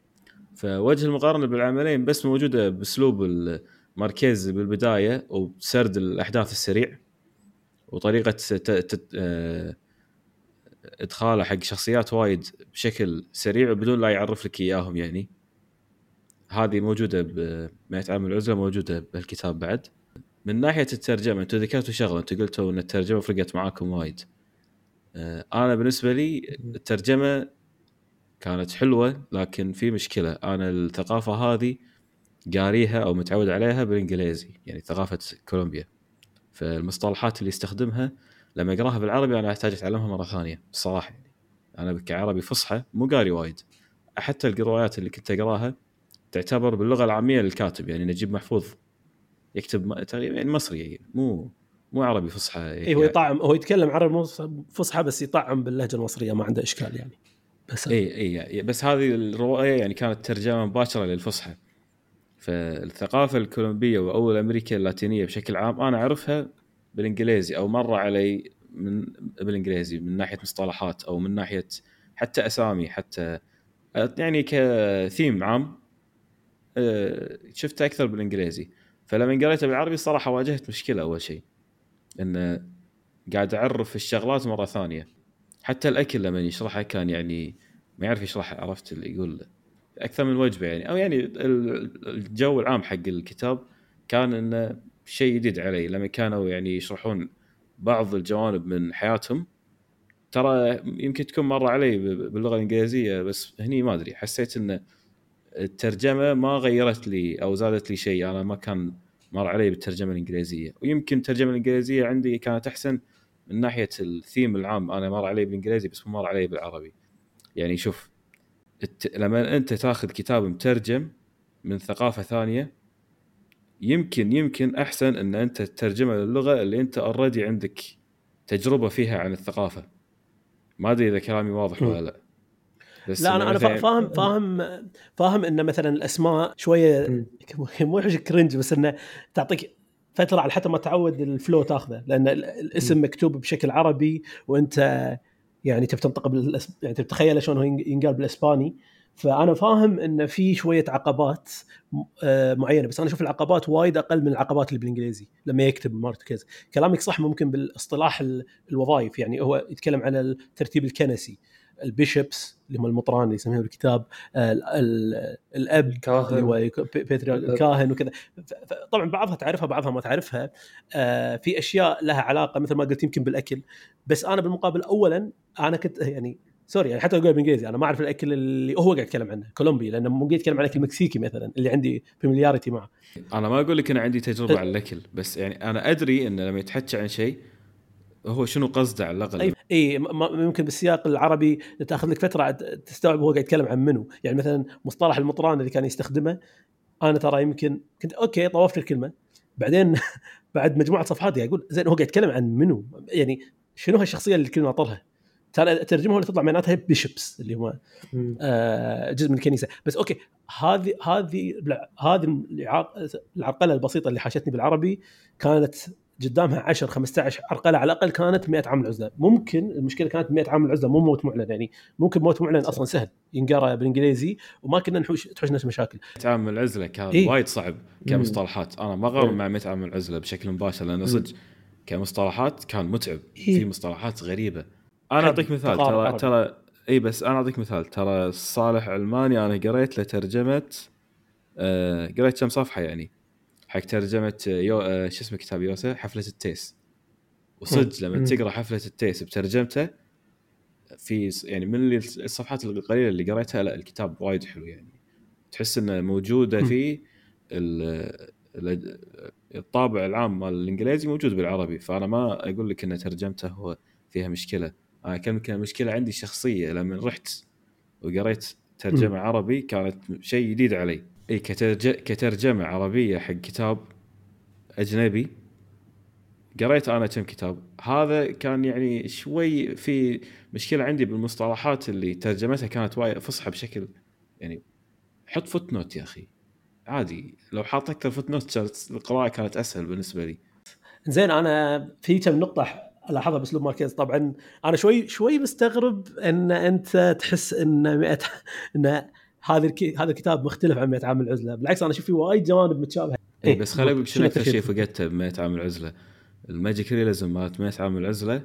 فوجه المقارنة بالعملين بس موجودة بأسلوب الماركيز بالبداية وبسرد الأحداث السريع وطريقة آه، ادخاله حق شخصيات وايد بشكل سريع وبدون لا يعرف لك إياهم يعني. هذه موجودة ب 100 عام العزلة موجودة بالكتاب بعد. من ناحية الترجمة أنتم ذكرتوا شغلة أنتم قلتوا إن الترجمة فرقت معاكم وايد. أنا بالنسبة لي الترجمة كانت حلوة لكن في مشكلة. أنا الثقافة هذه قاريها أو متعود عليها بالإنجليزي يعني ثقافة كولومبيا. فالمصطلحات اللي يستخدمها لما اقراها بالعربي أنا أحتاج أتعلمها مرة ثانية الصراحه يعني. أنا كعربي فصحى مو قاري وايد. حتى الروايات اللي كنت أقراها تعتبر باللغة العامية للكاتب يعني نجيب محفوظ يكتب تقريبا يعني مصري يعني مو مو عربي فصحى اي يعني هو يطعم هو يتكلم عربي فصحى بس يطعم باللهجة المصرية ما عنده إشكال يعني. بس اي اي بس هذه الرواية يعني كانت ترجمة مباشرة للفصحى. فالثقافة الكولومبية أو أمريكا اللاتينية بشكل عام أنا أعرفها بالإنجليزي أو مر علي من بالإنجليزي من ناحية مصطلحات أو من ناحية حتى أسامي حتى يعني كثيم عام آه، شفتها أكثر بالإنجليزي. فلما قريتها بالعربي الصراحه واجهت مشكلة أول شيء. ان قاعد أعرف الشغلات مرة ثانية. حتى الأكل لما يشرحها كان يعني ما يعرف يشرح عرفت اللي يقول. أكثر من وجبة يعني. أو يعني ال- الجو العام حق الكتاب كان إنه شيء جديد علي. لما كانوا يعني يشرحون بعض الجوانب من حياتهم ترى يمكن تكون مره علي باللغة الإنجليزية بس هني ما أدري. حسيت إن الترجمة ما غيرت لي أو زادت لي شيء. أنا ما كان مر علي بالترجمة الإنجليزية. ويمكن الترجمة الإنجليزية عندي كانت أحسن من ناحية الثيم العام. أنا مر علي بالإنجليزي بس مو مر علي بالعربي. يعني شوف الت... لما أنت تاخذ كتاب مترجم من ثقافة ثانية يمكن يمكن أحسن إن أنت تترجمه للغة اللي أنت already عندك تجربة فيها عن الثقافة. ما أدري إذا كلامي واضح ولا لا. بس لا أنا أنا فاهم فاهم فاهم إن مثلا الأسماء شوية. مو cringe بس إنه تعطيك فترة على حتى ما تعود ال flow تاخذه لأن ال- الاسم مكتوب بشكل عربي وأنت يعني تبي تنطق بالأس... يعني تبي تتخيل شلون ينقال بالإسباني. فأنا فاهم إن في شوية عقبات آه، معينة بس أنا أشوف العقبات وايد أقل من العقبات اللي بالإنجليزي لما يكتب مارتكيز كلامك صح ممكن بالإصطلاح ال- الوظائف يعني هو يتكلم عن الترتيب الكنسي. البيشبس اللي هم المطران اللي يسميهم الكتاب ال- ال- الأب اللي كاهن. هو الكاهن وكذا. طبعا بعضها تعرفها بعضها ما تعرفها. آه، في أشياء لها علاقة مثل ما قلت يمكن بالأكل. بس أنا بالمقابل اولا أنا كنت يعني sorry يعني حتى أقول بالإنجليزي أنا ما أعرف الأكل اللي هو قاعد يتكلم عنه كولومبي لأنه مو قاعد يتكلم عن الاكل المكسيكي مثلا اللي عندي familiarity معه. أنا ما أقول لك أنا عندي. تجربة على الأكل بس يعني أنا أدري إن لما يتحكى عن شيء هو شنو قصده على الأقل؟ أي ممكن بالسياق العربي تأخذ لك فترة عاد تستوعب هو قاعد يتكلم عن منو. يعني مثلا مصطلح المطران اللي كان يستخدمه أنا ترى يمكن كنت okay طوفت الكلمة. بعدين بعد مجموعة صفحات قاعد أقول زين هو قاعد يتكلم عن منو؟ يعني شنو هالشخصية اللي الكلمة ناطرها؟ ترى ترجمها اللي تطلع معناتها بيشبس اللي هو مم. آه، جزء من الكنيسة. بس أوكي هذه هذه هذه العرقلة البسيطة اللي حاشتني بالعربي كانت قدامها 10 15 عرقله على الأقل كانت 100 عام العزلة ممكن المشكلة كانت 100 عام العزلة مو موت معلن يعني ممكن موت معلن أصلا سهل ينقرأ بالإنجليزي وما كنا نحوش تحوش نفس المشاكل 100 عام العزلة كان إيه. وايد صعب كمصطلحات أنا ما اقارن إيه. مع 100 عام العزلة بشكل مباشر لأنه صدق كمصطلحات كان متعب إيه. في مصطلحات غريبة أنا أعطيك مثال ترى. ترى اي بس أنا أعطيك مثال ترى صالح علماني أنا قريت له ترجمة آه قريت كم صفحة يعني حق ترجمة يو آه شو اسمه كتاب يوسف؟ حفلة التيس. وصدق لما. تقرأ حفلة التيس بترجمته في يعني من الصفحات القليلة اللي قريتها لا الكتاب وايد حلو يعني. تحس إنه موجودة. فيه ال- ال- الطابع العام مال الإنجليزي موجود بالعربي. فأنا ما أقول لك إن ترجمته هو فيها مشكلة. أنا كان مشكله عندي شخصية. لما رحت وقريت ترجمة. عربي كانت شيء جديد علي. اي كترج... كترجمة عربية حق كتاب أجنبي. قريت أنا كم كتاب. هذا كان يعني شوي في مشكلة عندي بالمصطلحات اللي ترجمتها كانت وايد فصحى بشكل يعني حط footnote يا أخي. عادي لو حاط أكثر footnote كانت القراءة كانت أسهل بالنسبة لي. زين أنا في كم نقطة الاحظها بأسلوب ماركيز. طبعا أنا شوي شوي مستغرب إن أنت تحس إن 100 إن هذا هذا الكتاب مختلف عن 100 عام العزلة. بالعكس أنا أشوف فيه وايد جوانب متشابهة. اي بس خليني أقول شنو أكثر شيء؟ فقدته ب 100 عام العزلة. ال magic realism مالت 100 عام العزلة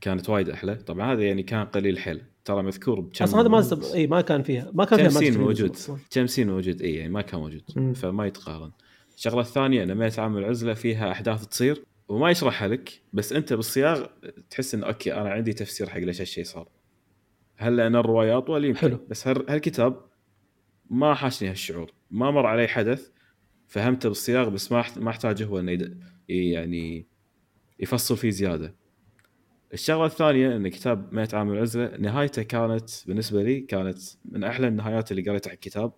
كانت وايد أحلى. طبعا هذا يعني كان قليل حيل. ترى مذكور بكم أصلا هذا ما سب... اي ما كان فيها ما كان فيها scene موجود. كم scene موجود؟ اي يعني ما كان موجود مم. فما يتقارن. الشغلة الثانية إن 100 عام العزلة فيها أحداث تصير وما يشرحها لك بس أنت بالسياق تحس انه okay أنا عندي تفسير حق ليش هالشيء صار. هل لأن الرواية أطول؟ يمكن. حلو. بس هال- هالكتاب ما حاشني هالشعور. ما مر علي حدث فهمته بالسياق بس ما ما احتاج هو إنه يد- يعني يفصل فيه زيادة. الشغلة الثانية إن كتاب 100 عام العزلة نهايته كانت بالنسبة لي كانت من أحلى النهايات اللي قريتها على الكتاب.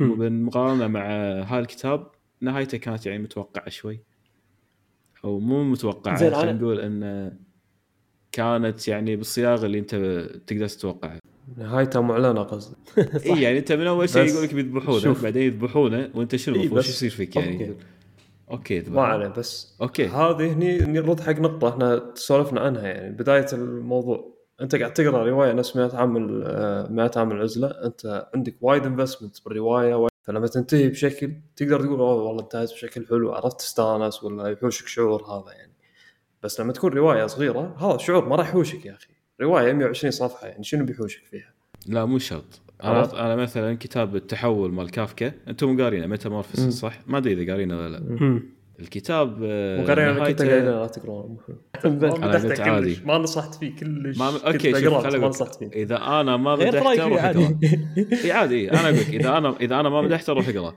مم. بالمقارنه مع هالكتاب نهايته كانت يعني متوقعة شوي. أو مو متوقعة خلينا نقول إن كانت يعني بالصياغة اللي انت تقدر تتوقعها. نهايته معلنة قصدي. إي يعني انت من أول شيء يقول لك بيذبحونه. بعدين يذبحونه وانت شنو إي المفروض؟ بس- شو يصير فيك يعني؟ okay. okay ما يذبحونه. عليه بس okay. هذه هني نرد حق نقطة إحنا سولفنا عنها يعني. بداية الموضوع انت قاعد تقرأ رواية نفس 100 عام آه، 100 عام العزلة انت عندك وايد investment بالرواية وايد- فلما تنتهي بشكل تقدر تقول أوه والله انتهت بشكل حلو عرفت تستانس ولا يحوشك شعور هذا يعني. بس لما تكون رواية صغيرة هذا الشعور ما راح يحوشك يا أخي. رواية 120 صفحة يعني شنو بيحوشك فيها؟ لا مو شرط؟ أنا أنا مثلا كتاب التحول مال كافكا أنتم قارينه Metamorphosis مم. صح؟ ما أدري إذا قارينه ولا لا. مم. الكتاب آه، وقرينا أنا كنت لا تقرون بس. ما قلت عادي. نصحت فيه كلش. ما okay شوف ما نصحت فيه. إذا أنا ما مدحته روح اقرا عادي. إي عادي. أنا أقول لك إذا أنا إذا أنا ما مدحته روح أقرأ.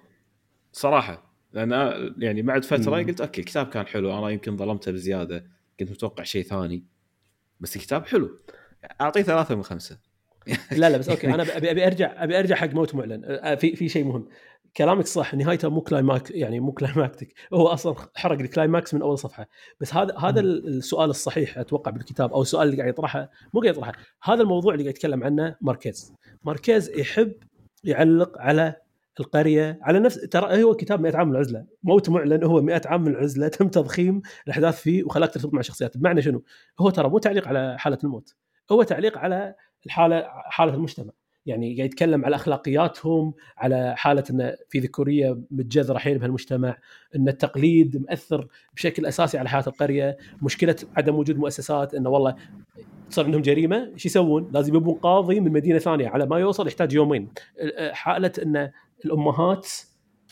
صراحة. لأن يعني بعد فترة مم. قلت okay الكتاب كان حلو أنا يمكن ظلمته بزيادة كنت متوقع شيء ثاني بس الكتاب حلو. أعطيه ثلاثة من خمسة. لا لا بس okay أنا أبي أبي أرجع أبي أرجع حق موت معلن. في في شيء مهم. كلامك صح نهايته مو climax يعني مو climactic هو أصلا حرق ال climax من أول صفحة. بس هذا هذا ال- السؤال الصحيح أتوقع بالكتاب أو السؤال اللي قاعد يطرحه مو قاعد يطرحه هذا الموضوع اللي قاعد يتكلم عنه ماركيز. ماركيز يحب يعلق على القرية على نفس ترى هو كتاب 100 عام من العزلة. موت معلن هو 100 عام من العزلة تم تضخيم الأحداث فيه وخلاك ترتبط مع الشخصيات بمعنى شنو؟ هو ترى مو تعليق على حالة الموت هو تعليق على الحالة حالة المجتمع. يعني قاعد يتكلم على أخلاقياتهم على حالة إن في ذكورية متجذرة حيل بهالمجتمع إن التقليد مأثر بشكل أساسي على حياة القرية. مشكلة عدم وجود مؤسسات انه والله صار عندهم جريمة إيش يسوون؟ لازم يبون قاضي من مدينة ثانية على ما يوصل يحتاج يومين. حالة إن الأمهات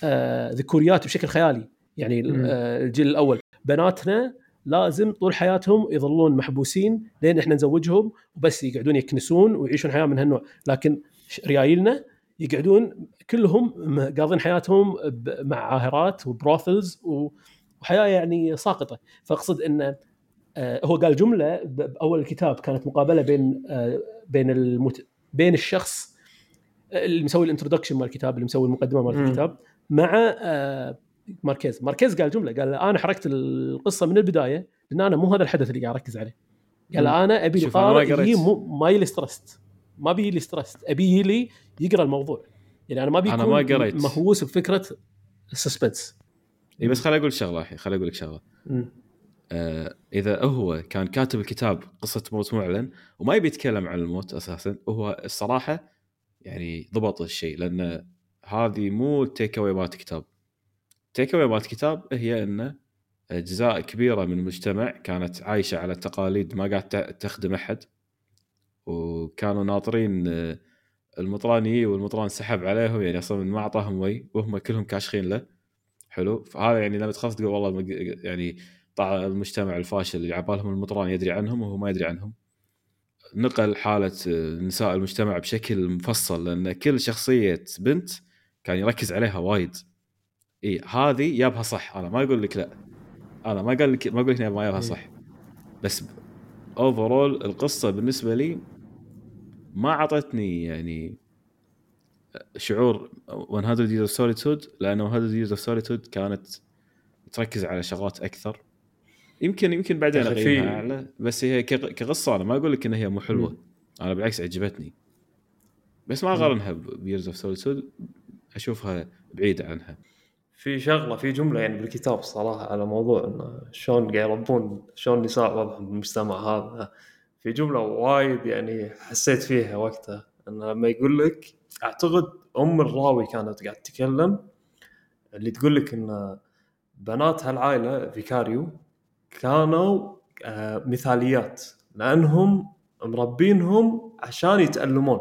آه، ذكوريات بشكل خيالي. يعني. آه، الجيل الأول. بناتنا لازم طول حياتهم يظلون محبوسين لين إحنا نزوجهم وبس يقعدون يكنسون ويعيشون حياة من هالنوع. لكن ريايلنا يقعدون كلهم قاضين حياتهم مع عاهرات و brothels وحياة يعني ساقطة. فأقصد انه آه، هو قال جملة بأول الكتاب كانت مقابلة بين بين المت... بين الشخص اللي مسوي ال introduction مال الكتاب اللي مسوي المقدمة مال. الكتاب مع آه، ماركيز ماركيز قال جملة قال أنا حرقت القصة من البداية لأن أنا مو هذا الحدث اللي قاعد أركز عليه قال. أنا أبي أنا ما يلي ستريست ما بيجي لي ستريست أبي لي يقرأ الموضوع يعني أنا ما بيكون ما قريت. مهووس بفكرة السسبنس إي بس خليني أقول شغلة الحين خليني أقول لك شغلة. آه إذا هو كان كاتب الكتاب قصة موت معلن وما يبي يتكلم عن الموت أساسا هو الصراحة يعني ضبط الشيء لأن هذه مو التيك اواي مالت الكتاب التيك اواي مالت الكتاب هي انه أجزاء كبيرة من المجتمع كانت عايشة على تقاليد ما قاعد تخدم أحد. وكانوا ناطرين المطران يجي والمطران سحب عليهم يعني أصلا ما أعطاهم وي وهم كلهم كاشخين له. حلو؟ فهذا يعني لما تخاف تقول والله يعني طلع المجتمع الفاشل اللي عبالهم المطران يدري عنهم وهو ما يدري عنهم. نقل حالة نساء المجتمع بشكل مفصل لأن كل شخصية بنت كان يركز عليها وايد. اي هذه جابها صح. أنا ما أقول لك لا. أنا ما قال لك ما أقول لك ما جابها إيه. صح. بس overall القصة بالنسبة لي ما أعطتني يعني شعور 100 years of solitude لأنه 100 years of solitude كانت تركز على شغلات أكثر. يمكن يمكن بعدين في- اعلى بس هي كغ- كقصة أنا ما أقول لك إن هي مو حلوة. أنا بالعكس عجبتني. بس ما أقارنها ب years of solitude أشوفها بعيدة عنها. في شغلة في جملة يعني بالكتاب صراحة على موضوع إنه شلون قاعد يربون شلون النساء وضعهم بالمجتمع هذا. في جملة وايد يعني حسيت فيها وقتها. إنه لما يقول لك أعتقد أم الراوي كانت قاعد تتكلم اللي تقول لك ان بنات هالعائلة فيكاريو كانوا آه، مثاليات لأنهم مربينهم عشان يتألمون.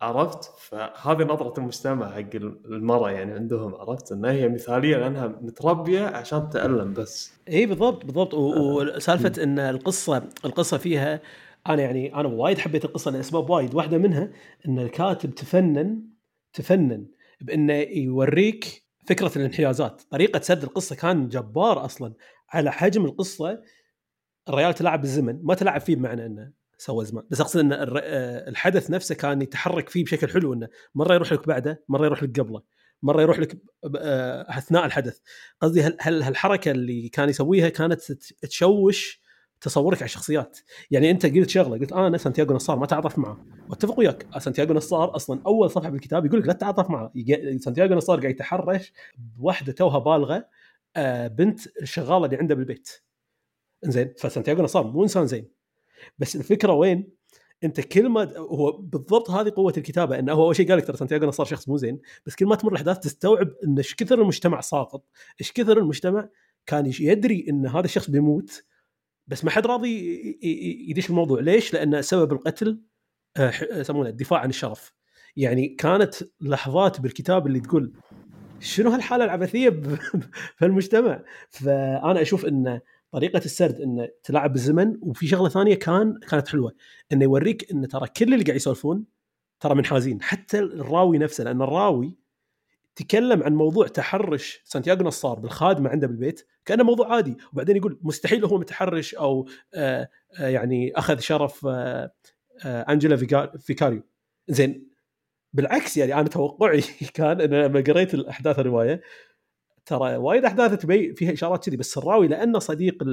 عرفت؟ فهذه نظرة المجتمع حق المرأة يعني عندهم عرفت؟ إنها هي مثالية لأنها متربية عشان تتألم بس. إي بالضبط بالضبط. و- وسالفة إن القصة القصة فيها أنا يعني أنا وايد حبيت القصة لاسباب وايد. واحدة منها إن الكاتب تفنن تفنن بإنه يوريك فكرة الانحيازات طريقة سرد القصة. كان جبار أصلا. على حجم القصة الريال تلعب بالزمن ما تلعب فيه بمعنى إنه سوى زمان بس أقصد ان آه، الحدث نفسه كان يتحرك فيه بشكل حلو إنه مرة يروح لك بعده مرة يروح لك قبله مرة يروح لك آه، أثناء الحدث. قصدي هل هالحركة اللي كان يسويها كانت تشوش تصورك على الشخصيات؟ يعني أنت قلت شغلة قلت أنا سانتياغو نصار ما تعاطف معه واتفق وياك سانتياغو نصار أصلا أول صفحة بالكتاب يقول لك لا تتعاطف معه سانتياغو نصار قاعد يتحرش بواحده توها بالغة بنت الشغاله اللي عنده بالبيت زين فسانتياغو نصار مو إنسان زين بس الفكرة وين؟ أنت كل ما هو بالضبط هذه قوة الكتابة إنه هو أول شيء قال لك ترى سانتياغو نصار شخص مو زين بس كل ما تمر الأحداث تستوعب إن إيش كثر المجتمع ساقط إيش كثر المجتمع كان يدري إن هذا الشخص بيموت بس ما حد راضي يدش الموضوع ليش؟ لأن سبب القتل آه، يسمونه الدفاع عن الشرف يعني كانت لحظات بالكتاب اللي تقول شنو هالحالة العبثية بهالمجتمع فأنا أشوف إن طريقة السرد إن تلعب بالزمن وفي شغلة ثانية كان كانت حلوة إنه يوريك إن ترى كل اللي قاعد يسولفون ترى منحازين حتى الراوي نفسه لأن الراوي تكلم عن موضوع تحرش سانتياغو نصار بالخادمة عنده بالبيت كأنه موضوع عادي. وبعدين يقول مستحيل هو متحرش أو آآ آآ يعني أخذ شرف آه، آآ انجلا فيكاريو. زين بالعكس يعني أنا توقعي كان إن لما قريت الأحداث الرواية ترى وايد أحداث تبي فيها إشارات كذي بس الراوي لأنه صديق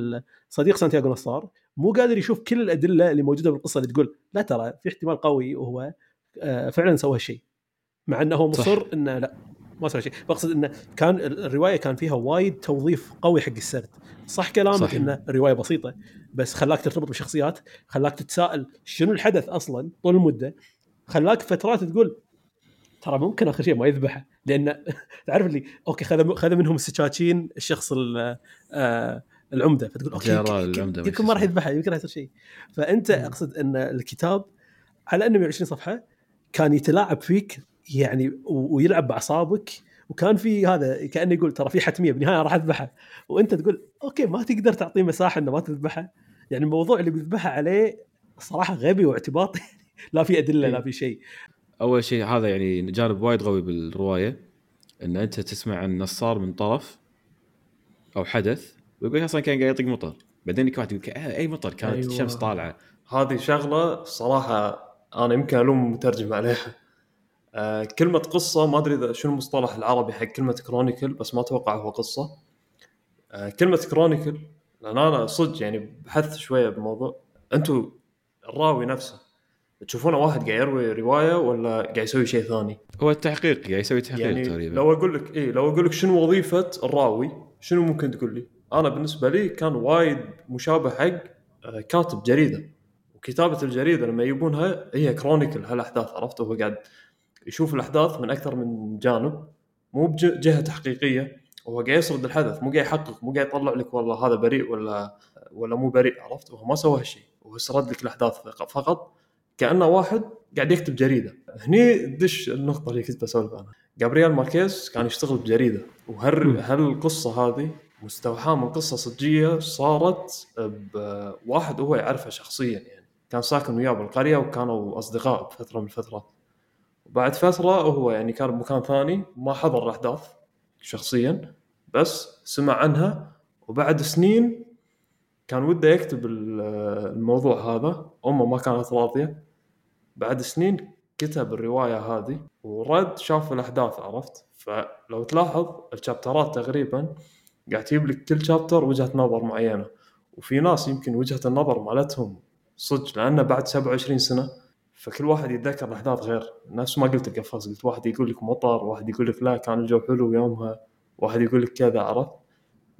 صديق سانتياغو نصار مو قادر يشوف كل الأدلة اللي موجودة بالقصة اللي تقول لا ترى في احتمال قوي وهو آه، فعلا سوى هالشيء مع إنه هو صح. مصر إنه لا ما سوى شيء بقصد إنه كان ال- الرواية كان فيها وايد توظيف قوي حق السرد صح كلامك. إنه الروايه بسيطة بس خلاك ترتبط بالشخصيات خلاك تتساءل شنو الحدث أصلا طول المدة خلاك فترات تقول ترى ممكن آخر شيء ما يذبحه لأن تعرف اللي okay خذ خذ منهم السكاكين الشخص ال- آه العمدة فتقول okay يمكن- يمكن ما راح اسمه. يذبحه يمكن راح يصير شيء. فأنت أقصد إن الكتاب على أنه 120 صفحة كان يتلاعب فيك يعني ويلعب بأعصابك وكان في هذا كأنه يقول ترى في حتمية بالنهاية راح أذبحه. وأنت تقول أوكي ما تقدر تعطيه مساحة إنه ما تذبحه. يعني الموضوع اللي بيذبحه عليه صراحة غبي واعتباطي لا في أدلة لا في شيء. أول شيء هذا يعني جانب وايد قوي بالرواية إن أنت تسمع عن نصار من طرف أو حدث ويقول أصلا كان قاعد يطق مطر. بعدين يجيك واحد يقول آه، أي مطر؟ كانت أيوة. الشمس طالعة. هذه شغلة صراحة أنا يمكن ألوم المترجم عليها. آه كلمة قصة ما أدري إذا شنو المصطلح العربي حق كلمة كرونيكل بس ما أتوقع هو قصة. آه كلمة كرونيكل لأن أنا صدق يعني بحثت شوية بالموضوع. أنتم الراوي نفسه تشوفونه واحد قاعد يروي رواية ولا قاعد يسوي شيء ثاني؟ هو التحقيق قاعد يسوي تحقيق يعني تقريبا. لو أقول لك اي لو أقول لك شنو وظيفة الراوي شنو ممكن تقول لي؟ أنا بالنسبة لي كان وايد مشابه حق آه، كاتب جريدة. وكتابة الجريدة لما يجيبونها هي كرونيكل هالأحداث عرفت؟ هو قاعد يشوف الأحداث من أكثر من جانب. مو بجهه تحقيقية هو قاعد يسرد الحدث مو قاعد يحقق مو قاعد يطلع لك والله هذا بريء ولا ولا مو بريء عرفت؟ وهو ما سوى هالشيء هو سرد لك الأحداث فقط. كأنه واحد قاعد يكتب جريدة. هني دش النقطة اللي كنت بسولف عنها. جابرييل ماركيز كان يشتغل بجريدة. وهل هل القصة هذه مستوحاة من قصة صجية صارت بواحد هو يعرفه شخصيا يعني. كان ساكن وياه بالقرية وكانوا أصدقاء بفترة من الفترات. وبعد فترة هو يعني كان بمكان ثاني ما حضر الأحداث شخصيا بس سمع عنها. وبعد سنين كان وده يكتب الموضوع هذا. أمه ما كانت راضية. بعد سنين كتب الرواية هذه ورد شاف الاحداث عرفت؟ فلو تلاحظ الشابترات تقريبا قاعد تجيب لك كل شابتر وجهة نظر معينة وفي ناس يمكن وجهة النظر مالتهم صدق لأنه بعد 27 سنة فكل واحد يتذكر الاحداث غير. نفس ما قلت القفاز قلت واحد يقول لك مطر واحد يقول لك لا كان الجو حلو يومها واحد يقول لك كذا عرفت؟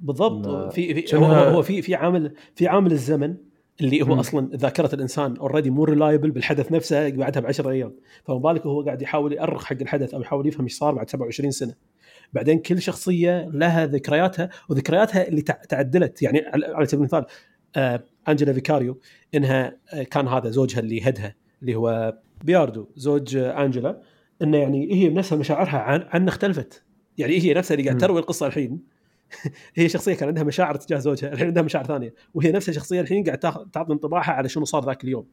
بالضبط. في في هو, هو في في عامل في عامل الزمن اللي هو م. أصلا ذاكرة الإنسان already مو reliable بالحدث نفسه بعدها ب 10 أيام. فما بالك هو قاعد يحاول يأرخ حق الحدث أو يحاول يفهم إيش صار بعد 27 سنة. بعدين كل شخصية لها ذكرياتها وذكرياتها اللي تعدلت. يعني على سبيل المثال آه انجلا فيكاريو إنها آه كان هذا زوجها اللي هدها اللي هو بياردو زوج آه انجلا إنه يعني هي بنفسها مشاعرها عن عن اختلفت. يعني هي نفسها اللي قاعد تروي القصة الحين. هي شخصية كان عندها مشاعر تجاه زوجها الحين عندها مشاعر ثانية وهي نفس الشخصيه الحين قاعد تعطي انطباعها على شنو صار ذاك اليوم.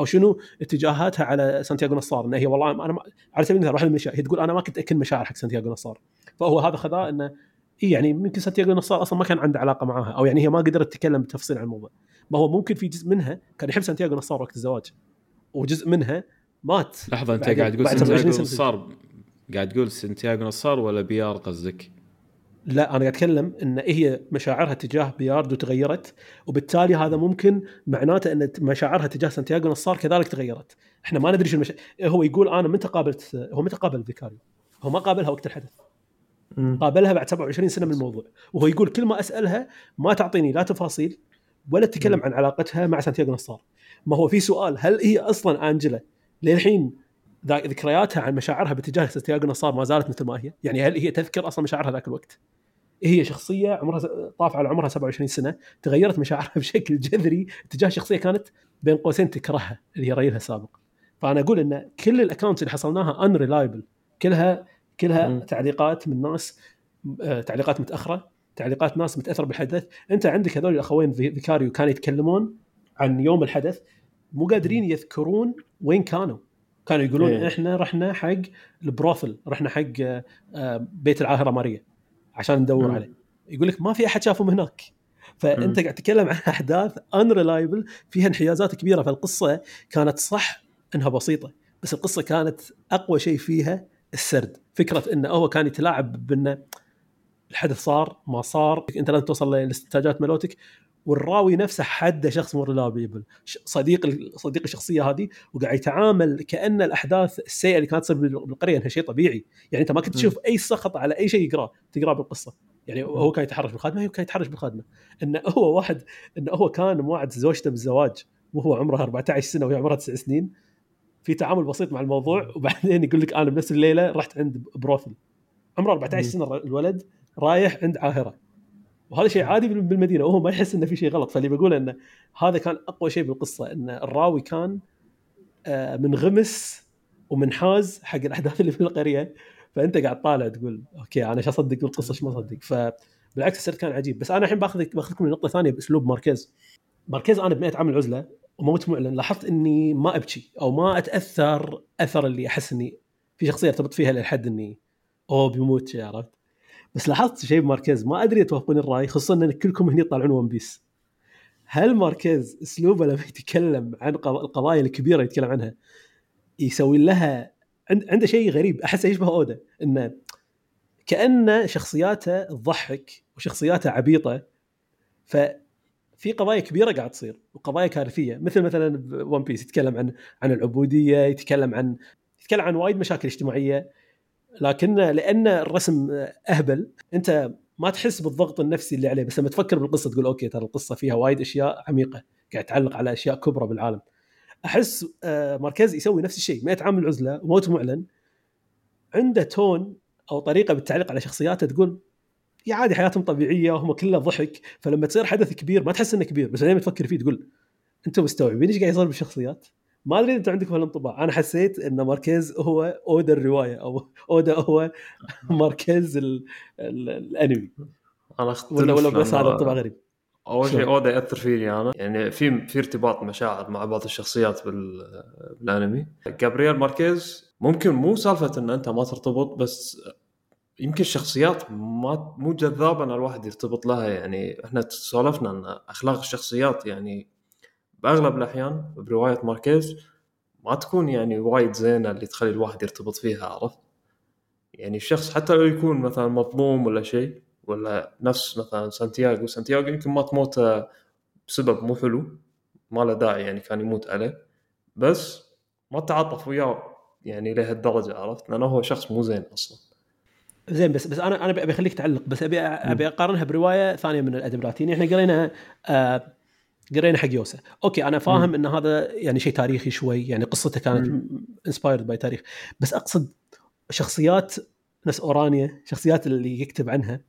أو شنو اتجاهاتها على سانتياغو نصار إنه هي والله أنا ما على سبيل المثال المشاعر هي تقول أنا ما كنت أكن مشاعر حق سانتياغو نصار. فهو هذا خذاه إنه إيه يعني يمكن سانتياغو نصار أصلا ما كان عنده علاقة معاها أو يعني هي ما قدرت تتكلم بتفصيل عن الموضوع. ما هو ممكن في جزء منها كان يحب سانتياغو نصار وقت الزواج وجزء منها مات لحظة أنت قاعد تقول سانتياغو نصار قاعد تقول سانتياغو نصار ولا بيار قصدك؟ لا أنا قاعد أتكلم إن هي مشاعرها تجاه بياردو تغيرت وبالتالي هذا ممكن معناته إن مشاعرها تجاه سانتياغو نصار كذلك تغيرت. إحنا ما ندري شو المشا... هو يقول أنا متى قابلت هو متى قابل فيكاريو؟ هو ما قابلها وقت الحدث. م. قابلها بعد 27 سنة من الموضوع. وهو يقول كل ما أسألها ما تعطيني لا تفاصيل ولا تتكلم. عن علاقتها مع سانتياغو نصار. ما هو في سؤال هل هي أصلا انجلا للحين ذكرياتها عن مشاعرها باتجاه سانتياغو نصار ما زالت مثل ما هي. يعني هل هي تذكر أصلا مشاعرها ذاك الوقت؟ هي شخصية عمرها طاف على عمرها 27 سنة تغيرت مشاعرها بشكل جذري تجاه شخصية كانت بين قوسين تكرهها اللي هي ريلها السابق. فأنا أقول إن كل ال accounts اللي حصلناها unreliable كلها كلها م. تعليقات من ناس آه، تعليقات متأخرة تعليقات ناس متأثرة بالحدث. أنت عندك هذول الأخوين فيكاريو كانوا يتكلمون عن يوم الحدث مو قادرين يذكرون وين كانوا. كانوا يقولون إيه. إحنا رحنا حق ال brothel رحنا حق آه، بيت العاهرة ماريا عشان ندور م. عليه. يقول لك ما في أحد شافهم هناك. فأنت قاعد تتكلم عن أحداث unreliable فيها انحيازات كبيرة فالقصة كانت صح إنها بسيطة بس القصة كانت أقوى شيء فيها السرد. فكرة انه هو كان يتلاعب بإنه الحدث صار ما صار أنت لازم توصل للاستنتاجات مالتك. والراوي نفسه حده شخص مو ريلابل صديق صديق الشخصية هذه وقاعد يتعامل كأن الأحداث السيئة اللي كانت تصير بالقرية إنها شيء طبيعي. يعني أنت ما كنت تشوف أي سخط على أي شيء يقراه تقراه بالقصة. يعني هو كان يتحرش بالخادمة هو كان يتحرش بالخادمة. إنه هو واحد إنه هو كان موعد زوجته بالزواج وهو عمره 14 سنة وهي عمرها 9 سنين. في تعامل بسيط مع الموضوع وبعدين يقول لك أنا بنفس الليلة رحت عند بروثل. عمره 14 سنة الولد رايح عند عاهرة. وهذا شيء عادي بالمدينة وهو ما يحس إنه في شيء غلط. فاللي بقول إنه هذا كان أقوى شيء بالقصة إن الراوي كان آه، منغمس ومنحاز حق الأحداث اللي في القرية. فأنت قاعد طالع تقول أوكي أنا إيش أصدق بالقصة؟ إيش ما أصدق؟ فبالعكس السرد كان عجيب. بس أنا الحين باخذ باخذكم لنقطة ثانية بأسلوب ماركيز. ماركيز أنا بنهايه عام العزلة وموت معلن لاحظت إني ما أبكي أو ما أتأثر أثر اللي أحس إني في شخصية أرتبط فيها للحد إني أوه بيموت عرفت؟ بس لاحظت شيء بماركيز ما أدري توافقون الرأي خصوصا إن كلكم هنا يطالعون One Piece هل ماركيز أسلوبه لما يتكلم عن القضايا الكبيرة يتكلم عنها يسوي لها عنده شيء غريب احسه يشبه أودا؟ إنه كأن شخصياته تضحك وشخصياته عبيطة ف في قضايا كبيرة قاعد تصير وقضايا كارثية مثل مثلا One Piece يتكلم عن عن العبودية يتكلم عن يتكلم عن وايد مشاكل اجتماعية. لكن لأن الرسم أهبل أنت ما تحس بالضغط النفسي اللي عليه بس لما تفكر بالقصة تقول أوكي ترى القصة فيها وايد أشياء عميقة قاعد تعلق على أشياء كبرى بالعالم أحس آه، ماركيز يسوي نفس الشيء 100 عام العزلة وموت معلن عنده تون أو طريقة بالتعليق على شخصياته تقول يا عادي حياتهم طبيعية وهم كلها ضحك فلما تصير حدث كبير ما تحس إنه كبير بس بعدين تفكر فيه تقول أنتم مستوعبين إيش قاعد يصير بالشخصيات؟ ما أدري أنتم عندكم هالانطباع أنا حسيت إن ماركيز هو أودا الرواية أو أودا هو ماركيز ال ال الأنمي. أنا أختلف ولا ولا بس هذا انطباع غريب. أول شيء؟ أودا يأثر فيني أنا. يعني في في ارتباط مشاعر مع بعض الشخصيات بال بالأنمي. جابرييل ماركيز ممكن مو سالفة إن أنت ما ترتبط بس يمكن الشخصيات ما مو جذابة إن الواحد يرتبط لها. يعني إحنا سولفنا إن أخلاق الشخصيات يعني بأغلب الأحيان برواية ماركيز ما تكون يعني وايد زينة اللي تخلي الواحد يرتبط فيها عرفت؟ يعني الشخص حتى لو يكون مثلا مظلوم ولا شيء ولا نفس مثلا سانتياغو سانتياغو يمكن ما تموت بسبب مو حلو ما له داعي يعني كان يموت عليه بس ما تعاطف وياه يعني لهالدرجة عرفت؟ لأنه هو شخص مو زين أصلا زين بس بس أنا أنا أبي أخليك تعلق بس أبي أبي أقارنها برواية ثانية من الأدب اللاتيني إحنا قرينا آه قرينا حق يوسا okay أنا فاهم إن هذا يعني شيء تاريخي شوي يعني قصته كانت inspired by تاريخ. بس أقصد شخصيات ناس أورانيا شخصيات اللي يكتب عنها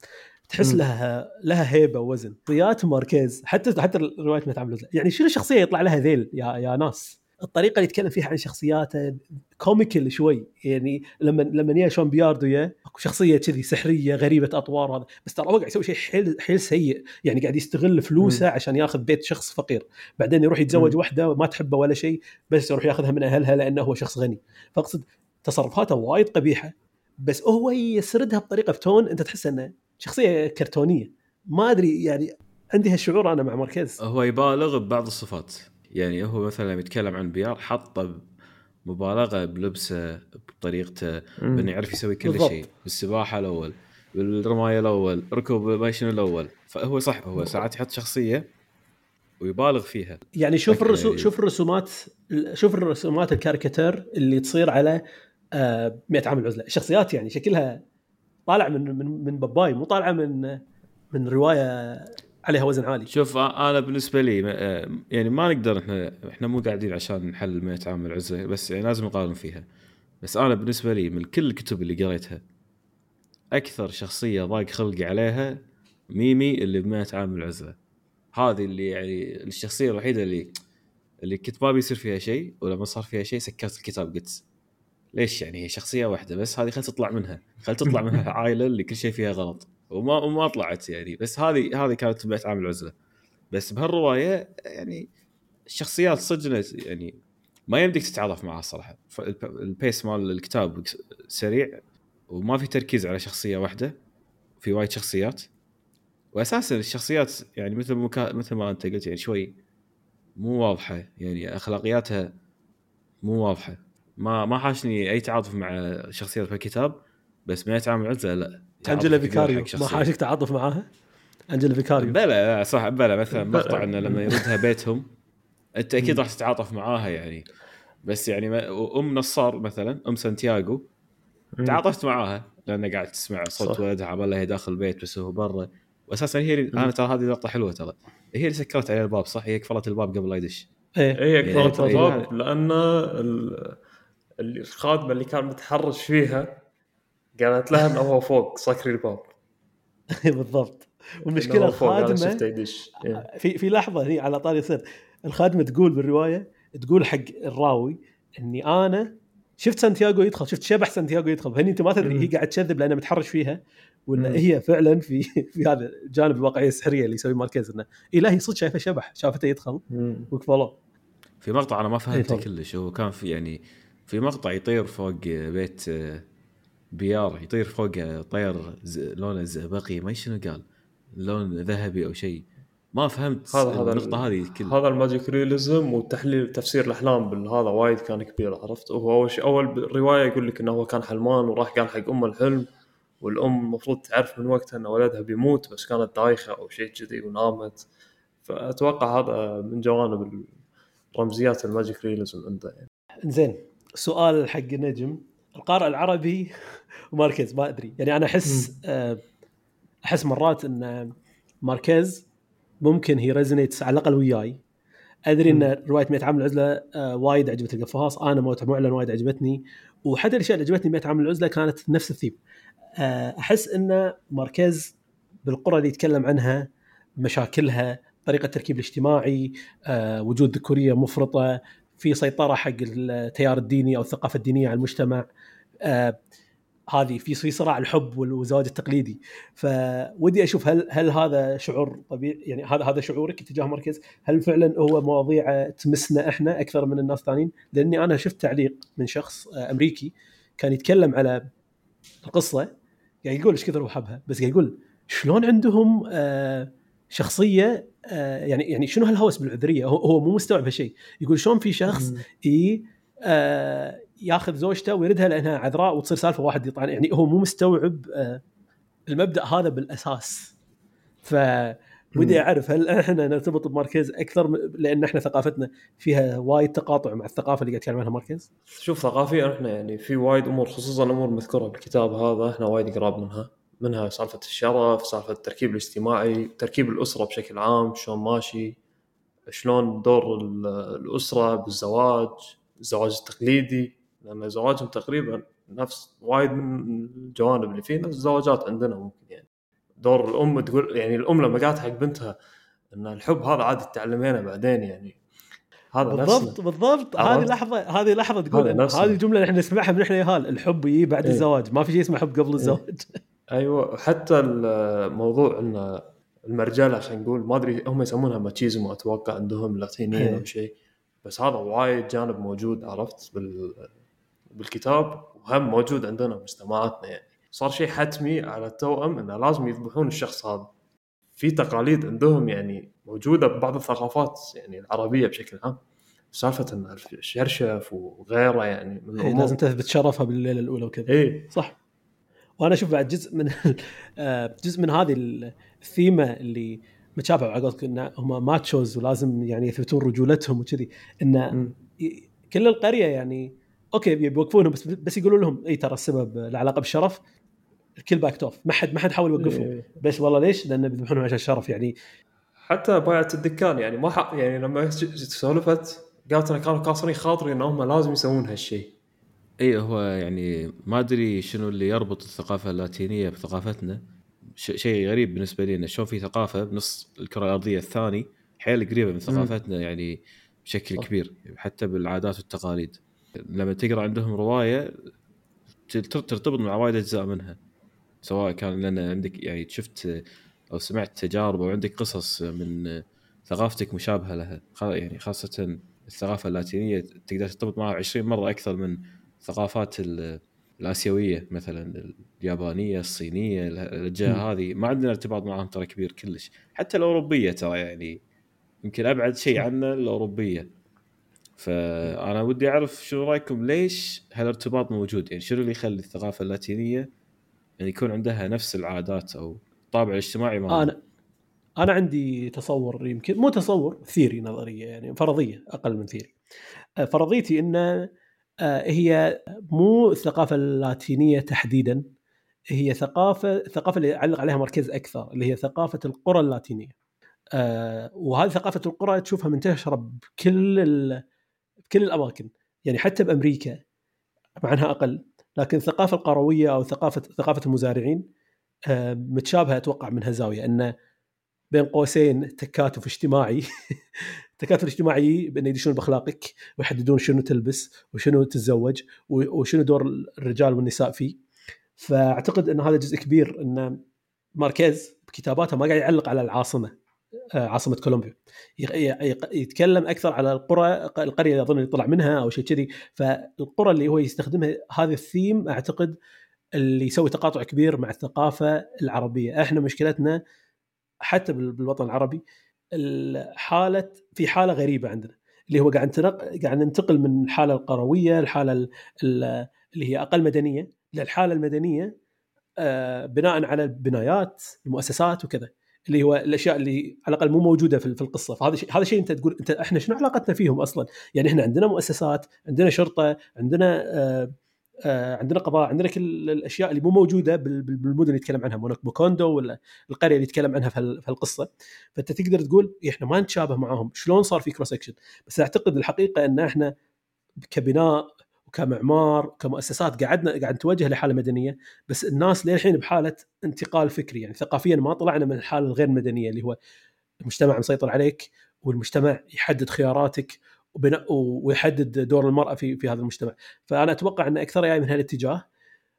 تحس مم. لها لها هيبة ووزن. شخصيات ماركيز حتى حتى روايه متعامل يعني شنو شخصيه يطلع لها ذيل؟ يا يا ناس. الطريقة اللي يتكلم فيها عن شخصياته comical شوي. يعني لما لما يا شون بياردو يا أكو شخصية كذي سحرية غريبة أطوار هذا. بس ترى هو قاعد يسوي شيء حيل حيل سيء. يعني قاعد يستغل فلوسه عشان ياخذ بيت شخص فقير. بعدين يروح يتزوج. واحدة ما تحبه ولا شيء بس يروح ياخذها من أهلها لأنه هو شخص غني. فأقصد تصرفاته وايد قبيحة. بس هو يسردها بطريقة بتون أنت تحس إنه شخصية كرتونية. ما أدري يعني عندي هالشعور أنا مع ماركيز. هو يبالغ ببعض الصفات. يعني هو مثلا يتكلم عن بيار حطه مبالغة بلبسه بطريقته بأنه يعرف يسوي كل. شيء بالسباحة الأول بالرماية الأول ركوب المايشن الأول. فهو صح هو ساعات يحط شخصية ويبالغ فيها. يعني شوف okay. الرسوم شوف الرسومات شوف الرسومات الكاريكاتير اللي تصير على آه 100 عام العزلة. الشخصيات يعني شكلها طالع من من من باباي مو طالعه من من رواية عليها وزن عالي. شوف أنا بالنسبة لي يعني ما نقدر إحنا إحنا مو قاعدين عشان نحل 100 عام العزلة بس يعني لازم نقارن فيها. بس أنا بالنسبة لي من كل الكتب اللي قريتها أكثر شخصية ضاق خلقي عليها ميمي اللي ب 100 عام العزله هذه اللي يعني الشخصية الوحيدة اللي اللي كنت ما بيصير فيها شيء ولما صار فيها شيء سكرت الكتاب قلت ليش يعني هي شخصية واحدة بس؟ هذه خل تطلع منها خل تطلع منها عائلة اللي كل شيء فيها غلط. وما وما طلعت يعني. بس هذه هذه كانت بيت عام العزلة. بس بهالرواية يعني الشخصيات صدق يعني ما يمديك تتعاطف معها الصراحه البيس مال الكتاب سريع وما في تركيز على شخصية واحدة في وايد شخصيات. واساسا الشخصيات يعني مثل مكا... مثل ما أنت قلت يعني شوي مو واضحة. يعني أخلاقياتها مو واضحة. ما ما حاشني أي تعاطف مع شخصيات الكتاب بس 100 عام عزلة لا. انجلا كبير فيكاريو ما. حاشك تعاطف معاها؟ انجلا فيكاريو. بلا لا صح بلا مثلا. مقطع إنه لما يردها بيتهم أنت أكيد راح تتعاطف معاها يعني. بس يعني ما- أم نصار مثلا أم سانتياغو تعاطفت معاها لأن قاعد تسمع صوت. ولدها عبالها هي داخل البيت بس هو برا. واساسا هي اللي- أنا ترى هذه لقطة حلوة ترى. هي اللي سكرت عليه الباب صح؟ هي قفلت الباب قبل لا يدش. إيه. هي يعني كفرت إيه. الباب لأن ال- ال- الخادمة اللي كان متحرش فيها قالت لها إنه هو فوق سكري الباب بالضبط والمشكلة الخادمة إيه. في في لحظة هي على طاري يصير الخادمة تقول بالرواية تقول حق الراوي إني أنا شفت سانتياغو يدخل شفت شبح سانتياغو يدخل فهني أنت ما تدري. هي قاعد تكذب لأنه متحرش فيها ولا. هي فعلا في في هذا جانب الواقعيه السحريه اللي يسوي ماركيز إنه اي لا هي صدق شايفة شبح شافته يدخل. وقفلوه في مقطع أنا ما فهمته إيه طبعاً. كلش هو كان في يعني في مقطع يطير فوق بيت آه، بيار يطير فوق طير ز- لونه زئبقي ما شنو قال؟ لون ذهبي أو شيء. ما فهمت هذا هذا النقطة هذه كل هذا ال magic realism وتحليل تفسير الأحلام بالهذا وايد كان كبير عرفت؟ وهو أول شيء أول رواية يقول لك إنه هو كان حلمان وراح قال حق امه الحلم والأم المفروض تعرف من وقتها إن ولدها بيموت بس كانت دايخة أو شيء كذي ونامت. فأتوقع هذا من جوانب الرمزيات ال magic realism عنده يعني. زين سؤال حق نجم. القارئ العربي وماركيز ما أدري. يعني أنا أحس آه، أحس مرات إن ماركيز ممكن he resonates على الأقل وياي. أدري إن رواية 100 عام العزلة آه، وايد عجبت القفاص أنا موت معلن وايد عجبتني. وحتى الأشياء اللي عجبتني 100 عام العزلة كانت نفس الثيم. آه، أحس إن ماركيز بالقرى اللي يتكلم عنها مشاكلها طريقة التركيب الاجتماعي وجود ذكورية مفرطة في سيطرة حق التيار الديني أو الثقافة الدينية على المجتمع. هذه في في صراع الحب والزواج التقليدي. فودي أشوف هل هل هذا شعور طبيعي يعني هذا هذا شعورك تجاه مركز هل فعلا هو مواضيع تمسنا إحنا أكثر من الناس الثانيين؟ لأني أنا شفت تعليق من شخص أمريكي كان يتكلم على القصة يعني يقول إيش كثر هو حبها؟ بس قاعد يقول شلون عندهم آه، شخصية آه، يعني يعني شنو هالهوس بالعذرية؟ هو, هو مو مستوعب هالشيء. يقول شلون في شخص اي آه، ياخذ زوجته ويردها لأنها عذراء وتصير سالفة واحد يطعن. يعني هو مو مستوعب المبدأ هذا بالأساس. ف ودي أعرف هل إحنا نرتبط بماركيز أكثر لأن إحنا ثقافتنا فيها وايد تقاطع مع الثقافة اللي قاعد يتكلم عنها ماركيز؟ شوف ثقافيا إحنا يعني في وايد أمور خصوصا امور مذكوره بالكتاب هذا إحنا وايد قراب منها. منها سالفة الشرف، سالفة التركيب الاجتماعي، تركيب الأسرة بشكل عام شلون ماشي، شلون دور الأسرة بالزواج، الزواج التقليدي، لأن زواجهم تقريبا نفس وايد من الجوانب اللي فيه نفس الزواجات عندنا ممكن يعني. دور الأم تقول يعني الأم لما قالت حق بنتها إن الحب هذا عادي تتعلمينه بعدين يعني. هذا بالضبط نفسه. بالضبط. هذه لحظة هذه لحظة تقول هذه الجملة اللي إحنا نسمعها من إحنا يهال الحب يجي بعد إيه؟ الزواج. ما في شيء اسمه حب قبل إيه. الزواج. أيوه. حتى الموضوع إن المرجله خلينا نقول ما أدري هم يسمونها ماتشيزم أتوقع عندهم اللاتينيين أو شيء. بس هذا وايد جانب موجود عرفت؟ بال بالكتاب وهم موجود عندنا بمجتمعاتنا يعني. صار شيء حتمي على التوأم إنه لازم يذبحون الشخص هذا. في تقاليد عندهم يعني موجودة ببعض الثقافات يعني العربية بشكل عام. سالفة إن الشرشف وغيره يعني من الأمور. لازم تثبت شرفها بالليلة الأولى وكذا. اي صح. وأنا أشوف بعد جزء من آه، جزء من هذه الثيمة اللي متشابهة على قولك إن هم machos ولازم يعني يثبتون رجولتهم وكذي إن كل القرية يعني okay بيوقفونهم بس بس يقولوا لهم إي ترى السبب له علاقه بالشرف الكل backed off ما حد ما حد حاول يوقفهم. إيه. بس والله ليش؟ لأن بيذبحونهم عشان الشرف يعني. حتى بايعة الدكان يعني ما حق يعني لما سولفت قالت أنا كانوا كاسرين خاطري انهم لازم يسوون هالشيء. إي هو يعني ما أدري شنو اللي يربط الثقافة اللاتينية بثقافتنا. شيء غريب بالنسبة لي إنه شلون في ثقافة بنص الكرة الأرضية الثاني حيل قريبة من ثقافتنا يعني بشكل كبير حتى بالعادات والتقاليد. لما تقرأ عندهم رواية ترتبط مع وايد أجزاء منها. سواء كان لأن عندك يعني شفت أو سمعت تجارب أو عندك قصص من ثقافتك مشابهة لها. يعني خاصة الثقافة اللاتينية تقدر ترتبط معها 20 مرة أكثر من الثقافات الآسيوية مثلا اليابانية الصينية الأجزاء هذه. ما عندنا ارتباط معهم ترى كبير كلش. حتى الأوروبية ترى يعني يمكن أبعد شيء عنا الأوروبية. فأنا ودي أعرف شو رأيكم ليش هالارتباط موجود؟ يعني شنو اللي يخلي الثقافة اللاتينية يعني يكون عندها نفس العادات أو الطابع الاجتماعي ما أنا أنا عندي تصور يمكن مو تصور ثيري نظرية يعني فرضية أقل من ثيري. فرضيتي إن آه، هي مو الثقافة اللاتينية تحديدا هي ثقافه الثقافه اللي علق عليها مركز أكثر اللي هي ثقافة القرى اللاتينية. آه، وهذه ثقافة القرى تشوفها منتشرة بكل بكل الأماكن يعني حتى بأمريكا مع انها أقل لكن الثقافه القروية أو ثقافة ثقافة المزارعين آه، متشابهة أتوقع من هالزاويه انه بين قوسين تكاتف اجتماعي التكاتف الاجتماعي بأن يدشون بأخلاقك ويحددون شنو تلبس وشنو تتزوج وشنو دور الرجال والنساء فيه. فأعتقد إن هذا جزء كبير إن ماركيز بكتاباته ما قاعد يعلق على العاصمة. عاصمة كولومبيا. يتكلم أكثر على القرى القرية أظن اللي طلع منها أو شيء كذي. فالقرى اللي هو يستخدمها هذا الثيم أعتقد اللي يسوي تقاطع كبير مع الثقافة العربية. إحنا مشكلتنا حتى بالوطن العربي الحاله في حالة غريبة عندنا اللي هو قاعد قاعد ننتقل من الحالة القروية الحالة اللي هي أقل مدنية للحالة المدنية آه، بناء على البنايات المؤسسات وكذا. اللي هو الأشياء اللي على الأقل مو موجودة في القصة. فهذا شيء هذا شيء أنت تقول أنت إحنا شنو علاقتنا فيهم أصلا؟ يعني إحنا عندنا مؤسسات، عندنا شرطة، عندنا آه آه عندنا قضاء عندنا كل الأشياء اللي مو موجودة بال- بال- بالمدن اللي يتكلم عنها. مونوك ماكوندو ولا القرية اللي يتكلم عنها في القصة فأنت تقدر تقول إيه، إحنا ما نتشابه معاهم. شلون صار في cross section بس أعتقد الحقيقة إن إحنا كبناء وكمعمار وكمؤسسات قعدنا قاعد نتوجه لحالة مدنية بس الناس للحين بحالة انتقال فكري. يعني ثقافيا ما طلعنا من الحالة الغير مدنية اللي هو المجتمع مسيطر عليك والمجتمع يحدد خياراتك ويحدد دور المرأة في في هذا المجتمع. فأنا أتوقع أن أكثر جاي من هالاتجاه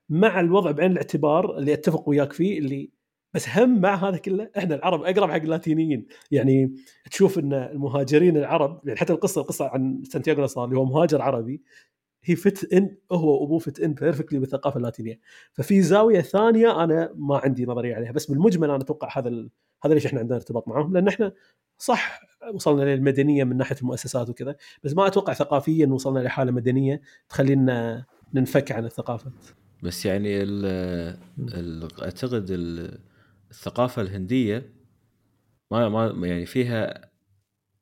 مع الوضع بعين الاعتبار اللي أتفق وياك فيه اللي بس هم مع هذا كله إحنا العرب أقرب حق اللاتينيين. يعني تشوف إن المهاجرين العرب يعني حتى القصة القصة عن سانتياغو نصار اللي هو مهاجر عربي هي فت ان هو وابوه فت ان بيرفكتلي بالثقافة اللاتينية. ففي زاوية ثانية أنا ما عندي نظرية عليها بس بالمجمل أنا أتوقع هذا ال... هذا ليش إحنا عندنا ارتباط معهم لأن إحنا صح وصلنا للمدنيه من ناحية المؤسسات وكذا بس ما أتوقع ثقافيا وصلنا لحاله مدنية تخلينا ننفك عن الثقافة. بس يعني ال ال أعتقد ال- الثقافة الهندية ما ما يعني فيها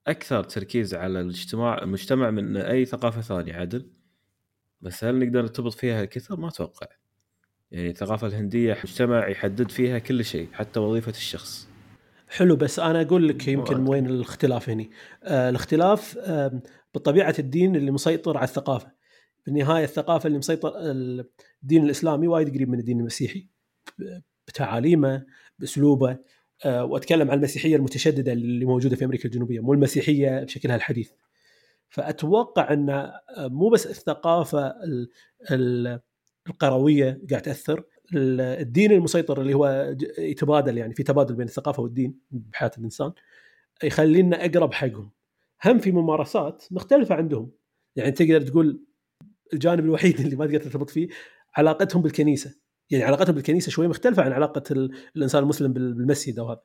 أكثر تركيز على الاجتماع المجتمع من أي ثقافة ثانية عدل بس هل نقدر نرتبط فيها كثر؟ ما أتوقع. يعني الثقافة الهندية مجتمع يحدد فيها كل شيء حتى وظيفة الشخص. حلو بس أنا أقول لك يمكن. وين الاختلاف هنا آه الاختلاف آه بطبيعة الدين اللي مسيطر على الثقافة. بالنهاية الثقافة اللي مسيطر الدين الإسلامي وايد قريب من الدين المسيحي. بتعاليمه بأسلوبه. آه وأتكلم عن المسيحية المتشددة اللي موجودة في أمريكا الجنوبية مو المسيحية بشكلها الحديث. فأتوقع أن آه، مو بس الثقافة ال- ال- القروية قاعد تأثر ال- الدين المسيطر اللي هو يتبادل يعني في تبادل بين الثقافة والدين بحياة الإنسان يخلينا أقرب حقهم. هم في ممارسات مختلفة عندهم. يعني تقدر تقول الجانب الوحيد اللي ما تقدر ترتبط فيه علاقتهم بالكنيسة. يعني علاقتهم بالكنيسة شوي مختلفة عن علاقة ال- الإنسان المسلم بال- بالمسجد أو هذا.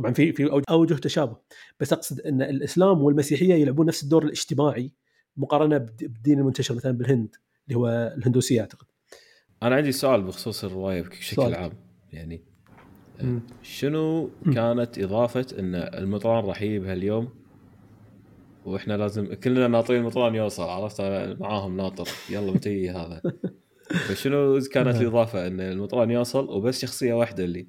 طبعا في في أوجه تشابه بس أقصد إن الإسلام والمسيحية يلعبون نفس الدور الاجتماعي مقارنة بالدين المنتشر مثلا بالهند اللي هو الهندوسية أعتقد. أنا عندي سؤال بخصوص الرواية بشكل سؤال. عام يعني مم. شنو كانت إضافة إن المطران راح يجي بهاليوم وإحنا لازم كلنا ناطرين المطران يوصل عرفت؟ معاهم ناطر. يلا متى هذا. فشنو كانت نعم. الإضافة إن المطران يوصل؟ وبس شخصية واحدة اللي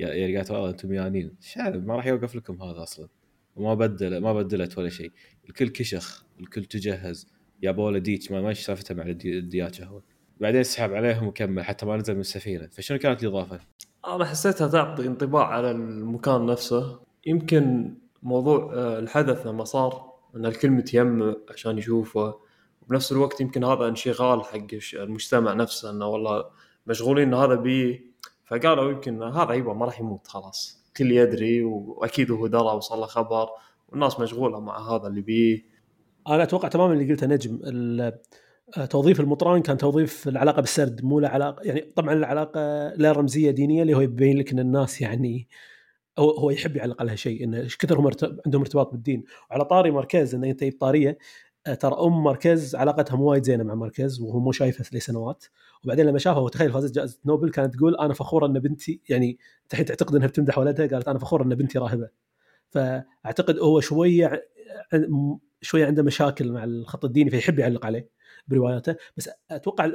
يا- يعني قالت والله أنتم شعب ما راح يوقف لكم هذا أصلا. وما بدل ما بدلت ولا شيء. الكل كشخ الكل تجهز. جابوا له ديچ ما ما إيش سالفته مع الدي- الدياچة هو بعدين سحب عليهم وكمل حتى ما نزل من السفينة. فشنو كانت الإضافة؟ أنا حسيتها تعطي انطباع على المكان نفسه. يمكن موضوع آه، الحدث لما صار إن الكل متيمم عشان يشوفه. وبنفس الوقت يمكن هذا انشغال حق المجتمع نفسه إنه والله مشغولين إن هذا بي فقالوا يمكن هذا أيوه ما راح يموت خلاص. الكل يدري وأكيد هو درى وصل له خبر والناس مشغولة مع هذا اللي بيه أنا أتوقع تماما اللي قلته نجم توظيف المطران كان توظيف العلاقة بالسرد مو له علاقه يعني طبعا العلاقة لا رمزية دينيه اللي هو يبين لك إن الناس يعني هو هو يحب يعلق لها شيء انه إيش كثر هم عندهم ارتباط بالدين. وعلى طاري ماركيز انه أنت طارية ترى أم ماركيز علاقتها مو وايد زينة مع ماركيز وهو مو شايفها لسنوات وبعدين لما شافها وتخيل فازت جائزة نوبل كانت تقول أنا فخورة إن بنتي يعني انت الحين تعتقد إنها بتمدح ولدها قالت أنا فخورة إن بنتي راهبة. فأعتقد هو شوية شوية عنده مشاكل مع الخط الديني فيحب يعلق عليه برواياته. بس أتوقع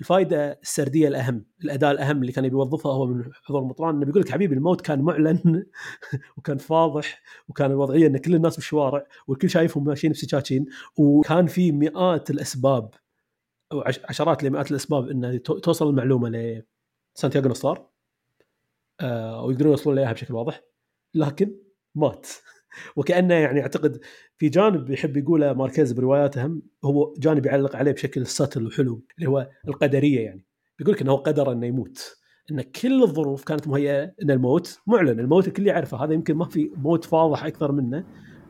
الفائده السردية الأهم الاداه الأهم اللي كان يبي يوظفها هو من حضور المطران. إنه بيقول لك حبيبي الموت كان معلن وكان فاضح وكان الوضعية إن كل الناس بالشوارع والكل شايفهم ماشيين بسكاكين وكان في مئات الأسباب أو عش- عشرات لمئات الأسباب إن تو- توصل المعلومة لسانتياغو نصار آه ويقدرون يوصلون لها بشكل واضح. لكن مات. وكأنه يعني أعتقد في جانب يحب يقوله ماركيز برواياته هم هو جانب يعلق عليه بشكل ساتل وحلو اللي هو القدرية يعني بيقول لك إنه قدر إنه يموت إن كل الظروف كانت مهيئة إن الموت معلن الموت الكل يعرفه هذا يمكن ما في موت فاضح أكثر منه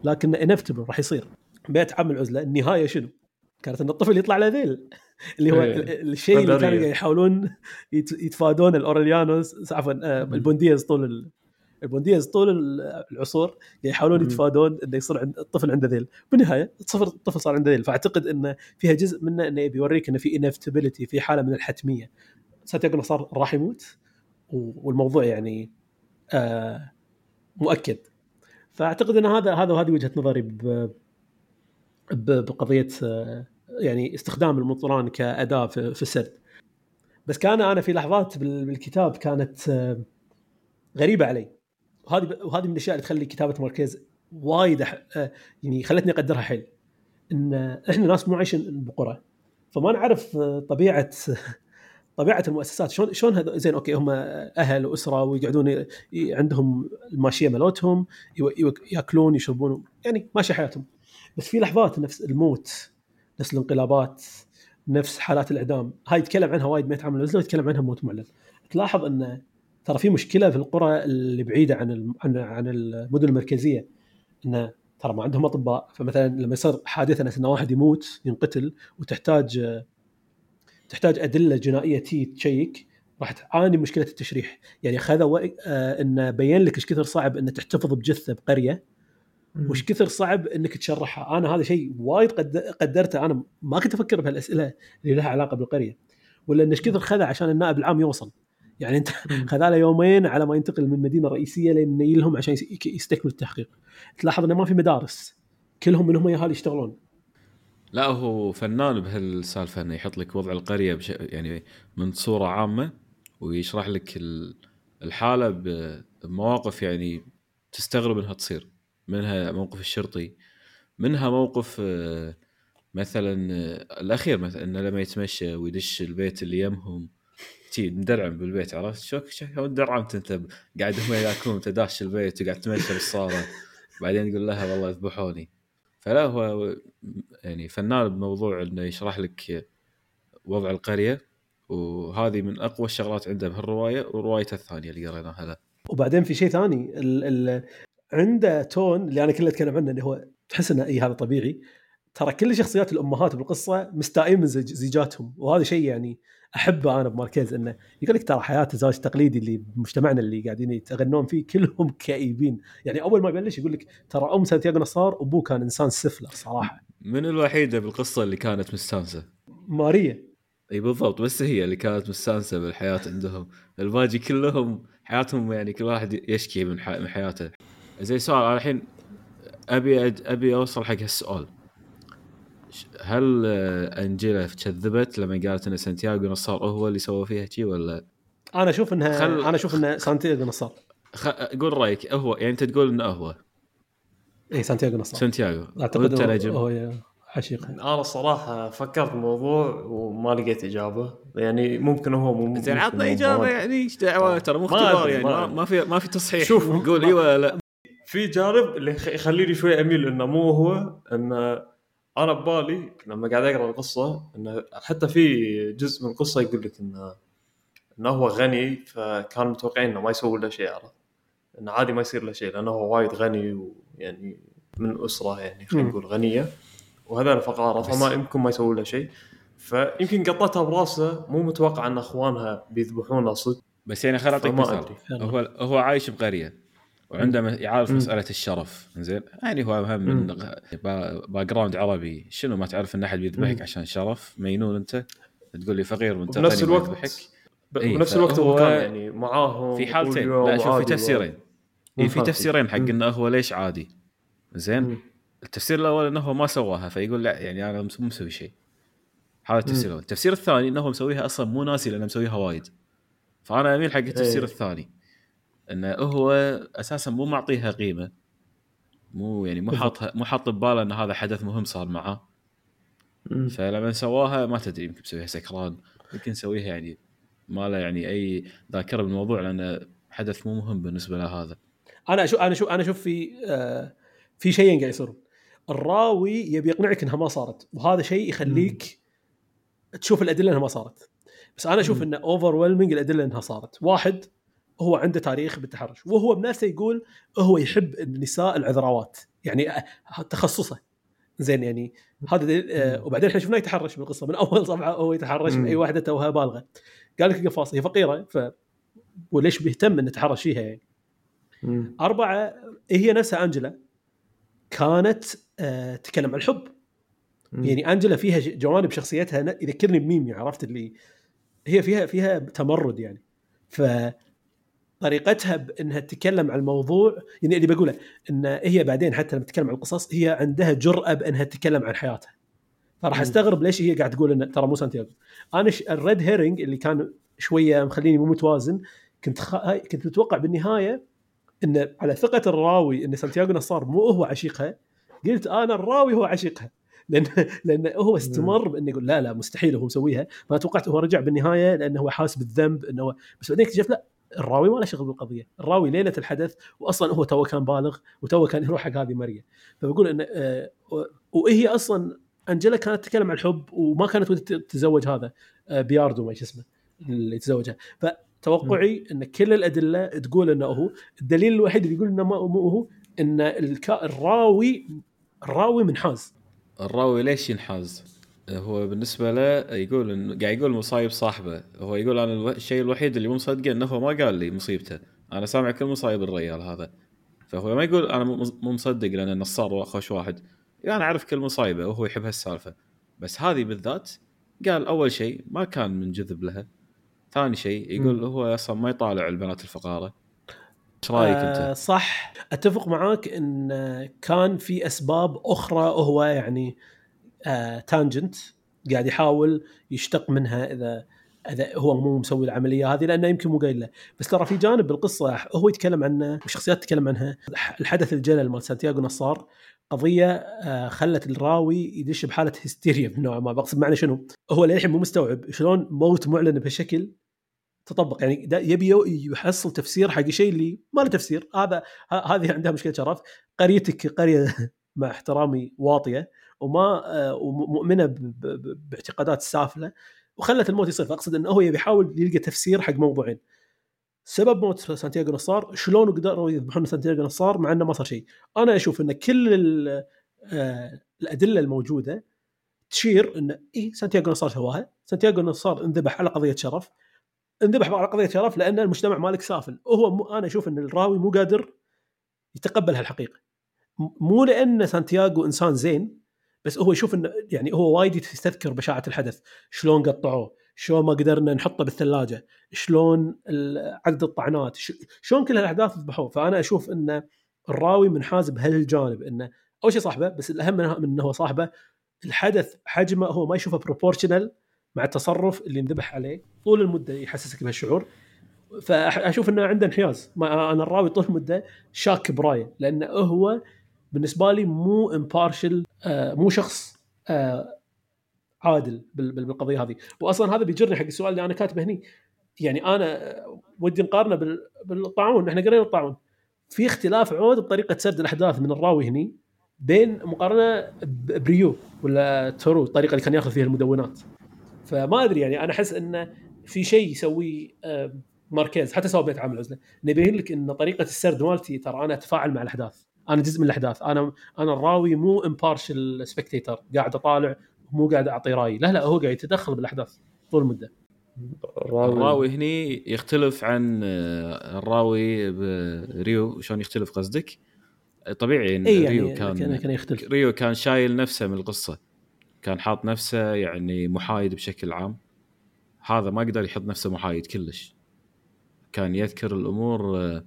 لكن انفتبل راح يصير بيت عام العزلة النهاية شنو؟ كانت إن الطفل يطلع له ذيل اللي هو إيه. ال- ال- الشيء اللي. كانوا يحاولون يت- يتفادون الاوريليانوس عفوا آه، البوينديز طول البوينديز طول ال- العصور قاعد يحاولون. يتفادون إنه يصير عند الطفل عنده ذيل. بالنهاية صفر الطفل صار عنده ذيل. فأعتقد انه فيها جزء منه إنه يبي يوريك إنه في inevitability في حالة من الحتمية. سانتياغو صار راح يموت والموضوع يعني آه مؤكد. فأعتقد إن هذا هذا وهذه وجهة نظري بقضية آه، يعني استخدام المطران كأداة في السرد. بس كان أنا في لحظات بال- بالكتاب كانت آه، غريبة علي. وهذه وهذه من الأشياء اللي تخلي كتابة ماركيز وايد آه، يعني خلتني أقدرها حيل. إن إحنا ناس مو عايشين بقرى. فما نعرف آه، طبيعة طبيعة المؤسسات. شلون شلون هذا زين أوكي هم أهل وأسرة ويقعدون عندهم الماشية مالتهم يأكلون يشربون يعني ماشي حياتهم. بس في لحظات نفس الموت نفس الانقلابات نفس حالات الإعدام. هاي يتكلم عنها وايد ميت عام يتكلم عنها موت معلن. تلاحظ إن ترى في مشكلة في القرى اللي بعيدة عن عن عن المدن المركزية. انه ترى ما عندهم أطباء فمثلا لما يصير حادثه أن واحد يموت ينقتل وتحتاج تحتاج أدلة جنائية تي check راح تعاني مشكلة التشريح. يعني خذوا آه انه بين لك إيش كثر صعب انه تحتفظ بجثة بقرية. وش كثر صعب إنك تشرحها. أنا هذا شيء وايد قد- قدرته. أنا ما كنت أفكر بهالأسئلة اللي لها علاقة بالقرية. ولا إن إيش كثر خذ عشان النائب العام يوصل. يعني أنت خذاله يومين على ما ينتقل من المدينة الرئيسيه لين ينيلهم عشان يس- يستكمل التحقيق. تلاحظ إنه ما في مدارس. كلهم منهم ياهال يشتغلون. لا هو فنان بهالسالفة إنه يحط لك وضع القرية بش... يعني من صورة عامة ويشرح لك ال- الحالة ب- بمواقف يعني تستغرب إنها تصير. منها موقف الشرطي منها موقف آه، مثلا آه، الأخير مثلا إنه لما يتمشى ويدش البيت اللي يمهم تي مدرعم بالبيت عرفت؟ شو شو درعمت أنت؟ قاعد هم ياكلون انت داش البيت وقاعد تمشى بالصالة. بعدين يقول لها والله يذبحوني فلا هو يعني فنان بموضوع إنه يشرح لك وضع القرية وهذه من أقوى الشغلات عنده بهالرواية وروايته الثانية اللي قريناها له. وبعدين في شيء ثاني ال ال عنده تون اللي أنا كله أتكلم عنه اللي هو تحس إنه اي هذا طبيعي. ترى كل شخصيات الأمهات بالقصة مستائين من زيجاتهم وهذا شيء يعني أحبه أنا بماركيز إنه يقول لك ترى حياة الزواج التقليدي اللي بمجتمعنا اللي قاعدين يتغنون فيه كلهم كئيبين. يعني أول ما يبلش يقول لك ترى أم سانتياغو نصار ابوه كان إنسان سفله صراحة. من الوحيدة بالقصة اللي كانت مستانسة. ماريا. إي بالضبط بس هي اللي كانت مستانسة بالحياة عندهم. الباقي كلهم حياتهم يعني كل واحد يشكي من, حياته. زي سؤال أنا الحين أبي أد... أبي أوصل حق هالسؤال. هل آه، أنجيلا كذبت لما قالت إن سانتياغو نصار هو اللي سوى فيها شي ولا؟ أنا أشوف انها خل- أنا أشوف إن سانتياغو نصار. خ... قول رأيك هو يعني أنت تقول إنه هو. اي سانتياغو نصار. سانتياغو. أعتقد هو, نجم. هو حشيقه أنا الصراحة فكرت بالموضوع وما لقيت إجابة. يعني ممكن هو مو زين ممكن عطنا إجابة يعني إيش دعوة؟ ترى مو اختبار يعني ما ما, في ما في تصحيح. شوف. قول اي ولا لا. في جانب اللي يخ- يخليني شوي أميل إنه مو هو إنه أنا ببالي لما قاعد أقرأ القصة إنه حتى في جزء من القصة يقول لك إنه إنه هو غني فكان متوقعين إنه ما يسوي له شيء عرفت؟ إنه عادي ما يصير له شيء لأنه هو وايد غني ويعني من أسرة يعني خلينا. نقول غنية. وهذول فقاره فما يمكن ما يسوي له شيء. فيمكن قطتها براسه مو متوقع إن أخوانها بيذبحونه صدق. بس يعني خل اعطيك مثال. هو هو عايش بقرية. وعنده م- يعرف مم. مسألة الشرف زين يعني هو هم من background عربي شنو ما تعرف إن أحد بيذبحك. عشان شرف مينون أنت تقول لي فقير وأنت ما الوقت يذبحك ب- إيه، بنفس الوقت هو كان يعني معاهم في حالتين لا شوف في تفسيرين إيه في. تفسيرين حق. إنه هو ليش عادي زين مم. التفسير الأول إنه هو ما سواها فيقول لا يعني أنا مو مسوي شيء هذا التفسير. الأول التفسير الثاني إنه هو مسويها أصلا مو ناسي لأنه مسويها وايد فأنا أميل حق التفسير إيه. الثاني إنه هو أساسا مو معطيها قيمة. مو يعني مو. حاطها مو حاط بباله إن هذا حدث مهم صار معاه. فلما سواها ما تدري يمكن مسويها سكران يمكن يسويها يعني ما له يعني أي ذاكرة بالموضوع لأنه حدث مو مهم بالنسبة له هذا. أنا أشوف أنا أشوف أنا أشوف في آه في شيئين قاعد يصيرون الراوي يبي يقنعك إنها ما صارت وهذا شيء يخليك تشوف الأدلة إنها ما صارت. بس أنا أشوف. انه overall الأدلة إنها صارت. واحد هو عنده تاريخ بالتحرش وهو بنفسه يقول هو يحب النساء العذراوات يعني تخصصه زين يعني هذا آه. وبعدين إحنا شفناه يتحرش بالقصة من أول صفحه هو يتحرش من. اي واحدة توها بالغة قال لك قفاصه هي فقيرة ف وليش بيهتم إنه يتحرش فيها يعني مم. أربعة هي نفسها أنجلا كانت آه تتكلم عن الحب مم. يعني أنجلا فيها جوانب شخصيتها يذكرني بميمي عرفت اللي هي فيها فيها تمرد يعني ف طريقتها بإنها تتكلم عن الموضوع يعني اللي بقوله إن هي بعدين حتى لما تتكلم عن القصص هي عندها جرأة بإنها تتكلم عن حياتها. فراح. أستغرب ليش هي قاعد تقول إن ترى مو سانتياغو. أنا ش... ال red herring اللي كان شوية مخليني مو متوازن كنت خ... كنت متوقع بالنهاية إن على ثقة الراوي إن سانتياغو نصار مو هو عشيقها قلت أنا الراوي هو عشيقها. لأن لأن هو استمر بإنه يقول لا لا مستحيل هو مسويها. فانا توقعت هو رجع بالنهاية لأنه هو حاسس بالذنب إنه بس بعدين اكتشفت لا الراوي ما له شغل بالقضية، الراوي ليلة الحدث واصلا هو تو كان بالغ وتو كان يروح حق هذه مريم، فبقول إنه آه، وهي أصلا انجلا كانت تتكلم عن الحب وما كانت ودها تتزوج هذا آه، بياردو ما شو اسمه اللي تزوجها، فتوقعي إن كل الأدلة تقول إنه هو، الدليل الوحيد اللي يقول إنه ما مو هو إن الراوي الراوي منحاز. الراوي ليش ينحاز؟ هو بالنسبة له يقول انه قاعد يقول مصايب صاحبه. هو يقول أنا الو- الشيء الوحيد اللي مو مصدقه إنه هو ما قال لي مصيبته. أنا سامع كل مصايب الرجال هذا. فهو ما يقول أنا مو مصدق لأن نصار واخوش واحد. يعني أنا أعرف كل مصايبه وهو يحب هالسالفة. بس هذه بالذات قال أول شيء ما كان منجذب لها. ثاني شيء يقول هو أصلا ما يطالع البنات الفقارة. إيش رأيك آه انت؟ صح. أتفق معاك إن آه، كان في أسباب أخرى هو يعني آه تانجنت قاعد يحاول يشتق منها إذا إذا هو مو مسوي العملية هذه لأنه يمكن مو قايل له. بس ترى في جانب بالقصة هو يتكلم عنه وشخصيات تتكلم عنها. الحدث الجلل مال سانتياغو نصار قضية آه خلت الراوي يدش بحالة هستيريا بنوع ما. بقصد معنى شنو؟ هو للحين مو مستوعب شلون موت معلن بهالشكل تطبق. يعني يبي يحصل تفسير حق شيء اللي ما له تفسير. هذا هذه عندها مشكلة شرف قريتك قرية مع احترامي واطية. وما آه، ومؤمنه باعتقادات سافلة وخلت الموت يصير. فأقصد إنه هو يبي يحاول يلقى تفسير حق موضوعين. سبب موت سانتياغو نصار شلون قدروا يذبحون سانتياغو نصار مع إنه ما صار شيء. أنا أشوف إن كل آه، الأدلة الموجودة تشير إن إي سانتياغو نصار سواها. سانتياغو نصار انذبح على قضية شرف. انذبح على قضية شرف لأن المجتمع مالك سافل. وهو م... أنا أشوف إن الراوي مو قادر يتقبل هالحقيقة. مو لأن سانتياغو إنسان زين بس هو يشوف إنه يعني هو وايد يستذكر بشاعة الحدث. شلون قطعوه؟ شلون ما قدرنا نحطه بالثلاجة؟ شلون عدد الطعنات. شلون كل هالأحداث ذبحوه؟ فأنا أشوف ان الراوي منحاز بهالجانب إنه أول شيء صاحبه بس الأهم من انه هو صاحبه الحدث حجمه هو ما يشوفه proportional مع التصرف اللي انذبح عليه طول المدة يحسسك بهالشعور. فاشوف إنه عنده انحياز. أنا الراوي طول المدة شاك برايه لأنه هو بالنسبة لي مو impartial آه مو شخص آه عادل بال- بال- بالقضية هذه. واصلا هذا بيجرني حق السؤال اللي أنا كاتبه هني. يعني أنا ودي نقارنه بال- بالطاعون. إحنا قرينا الطاعون. في اختلاف عود بطريقة سرد الأحداث من الراوي هني بين مقارنة بريو ولا تارو الطريقة اللي كان يأخذ فيها المدونات. فما أدري يعني أنا أحس انه في شيء يسويه آه، ماركيز حتى سوى ب 100 عام من العزله انه يبين لك إن طريقة السرد مالتي ترى أنا أتفاعل مع الأحداث. أنا جزء من الأحداث. أنا أنا الراوي مو impartial spectator قاعد أطالع مو قاعد أعطي رايي لا لا هو قاعد يتدخل بالأحداث طول المدة. الراوي. الراوي هني يختلف عن آه، الراوي بريو شلون يختلف قصدك؟ طبيعي إن يعني ريو كان كان كان يختلف. ريو كان شايل نفسه من القصة. كان حاط نفسه يعني محايد بشكل عام. هذا ما قدر يحط نفسه محايد كلش. كان يذكر الأمور آه،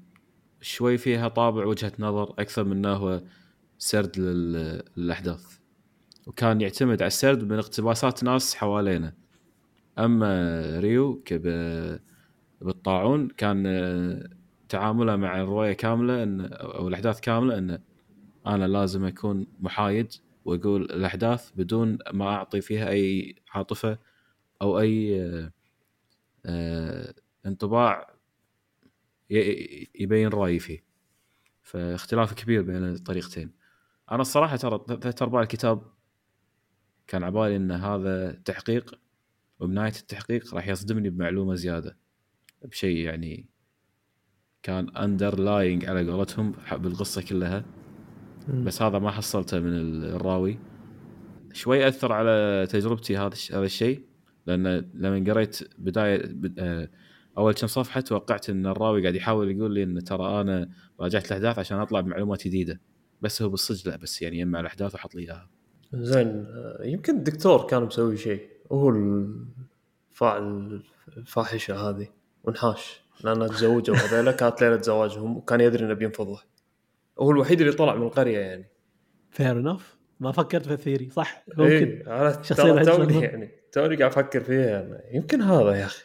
شوي فيها طابع وجهة نظر أكثر من هو سرد لل- للأحداث. وكان يعتمد على السرد من اقتباسات ناس حوالينا أما ريو كب- بالطاعون كان تعامله مع الروايه كاملة إن أو الأحداث كاملة انه أنا لازم أكون محايد وأقول الأحداث بدون ما أعطي فيها أي عاطفة أو أي آه، انطباع يبين رأيي فيه. فاختلاف كبير بين الطريقتين. أنا الصراحة ترى ثلاث ارباع الكتاب كان عبالي إن هذا تحقيق وبنهايه التحقيق راح يصدمني بمعلومة زيادة. بشيء يعني كان اندرلاينج على قولتهم بالقصة كلها. بس هذا ما حصلته من الراوي. شوي أثر على تجربتي هذا هذا الشيء لأن لما قريت بداية بد- آه، أول كم صفحة توقعت إن الراوي قاعد يحاول يقول لي إن ترى أنا راجعت الاحداث عشان أطلع بمعلومات جديدة. بس هو بالصدق لا بس يعني يجمع الاحداث وحط لي إياها. زين يمكن الدكتور كان مسوي شيء. وهو الفاعل الفاحشة هذه وانحاش. لانها تزوجوا هذيلا كانت ليلة زواجهم وكان يدري إنه بينفض له هو الوحيد اللي طلع من القرية يعني. fair enough ما فكرت في ال theory. صح ممكن. اي عرفت شخصية ترى العجلة. توني يعني توني قاعد أفكر فيها يعني. يمكن هذا يا أخي.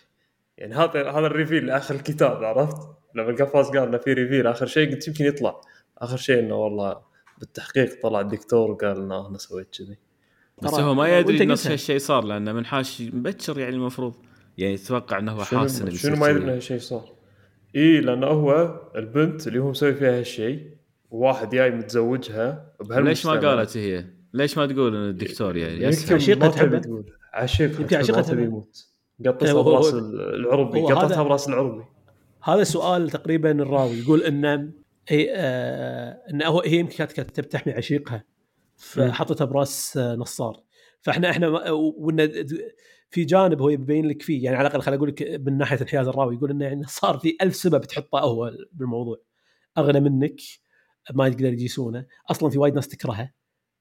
يعني هذا هذا ال reveal اخر الكتاب عرفت لما القفاص قال انه في reveal آخر شيء قلت يمكن يطلع آخر شيء إنه والله بالتحقيق طلع الدكتور وقال إنه أنا سويت كذي بس هو ما يدري نفس. هالشيء صار لأنه من حاش مبكر يعني المفروض يعني يتوقع إنه هو حاس إنه شنو, ما يدري. إنه هالشيء صار إي لأنه هو البنت اللي هو مسوي فيها هالشيء وواحد جاي متزوجها ليش ما. قالت هي؟ ليش ما تقول ان الدكتور يعني يمكن عشيقة تحبه. تقول عشيقها يمكن عشيقها ما تبي تحبه. يموت قطتها براس العربي قطتها براس العربي. هذا سؤال تقريبا الراوي. يقول إن هي آه إن هو هي يمكن كانت تحمي عشيقها فحطتها براس آه، نصار. فاحنا إحنا وإن في جانب هو يبين لك فيه يعني على الأقل خليني أقول لك من ناحية انحياز الراوي يقول انه يعني صار في ألف سبب تحطه هو بالموضوع. أغنى منك ما يقدر يجيسونه. أصلا في وايد ناس تكرهه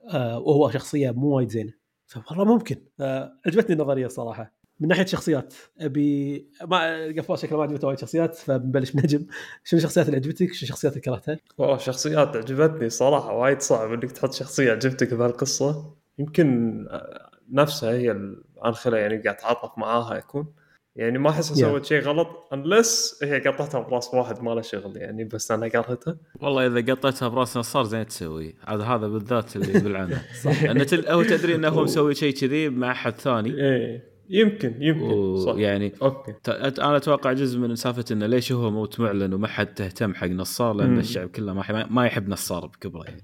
آه وهو شخصية مو وايد زينة. فمرة ممكن. آه عجبتني النظرية الصراحه من ناحية شخصيات أبي ما قفاز شكله ما عجبته وايد شخصيات فبنبلش نجم شنو الشخصيات اللي عجبتك؟ شنو الشخصيات اللي كرهتها؟ والله شخصيات عجبتني صراحة وايد صعب إنك تحط شخصية عجبتك بهالقصة. يمكن نفسها هي ال- أنا خلها يعني قاعد أتعاطف معاها يكون. يعني ما أحس Yeah. سوت شيء غلط unless هي قطتها براس واحد ما له شغل يعني بس أنا كرهتها والله إذا قطيتها براس نصار زين تسوي. عاد هذا بالذات اللي يدل عنه صح انه تل... هو تدري إنه هو مسوي شيء كذي مع أحد ثاني. إيه. يمكن يمكن صح ويعني أوكي ت- أنا أتوقع جزء من سالفة إنه ليش هو موت معلن وما حد تهتم حق نصار لأن مم. الشعب كله ما ح- ما يحب نصار بكبره يعني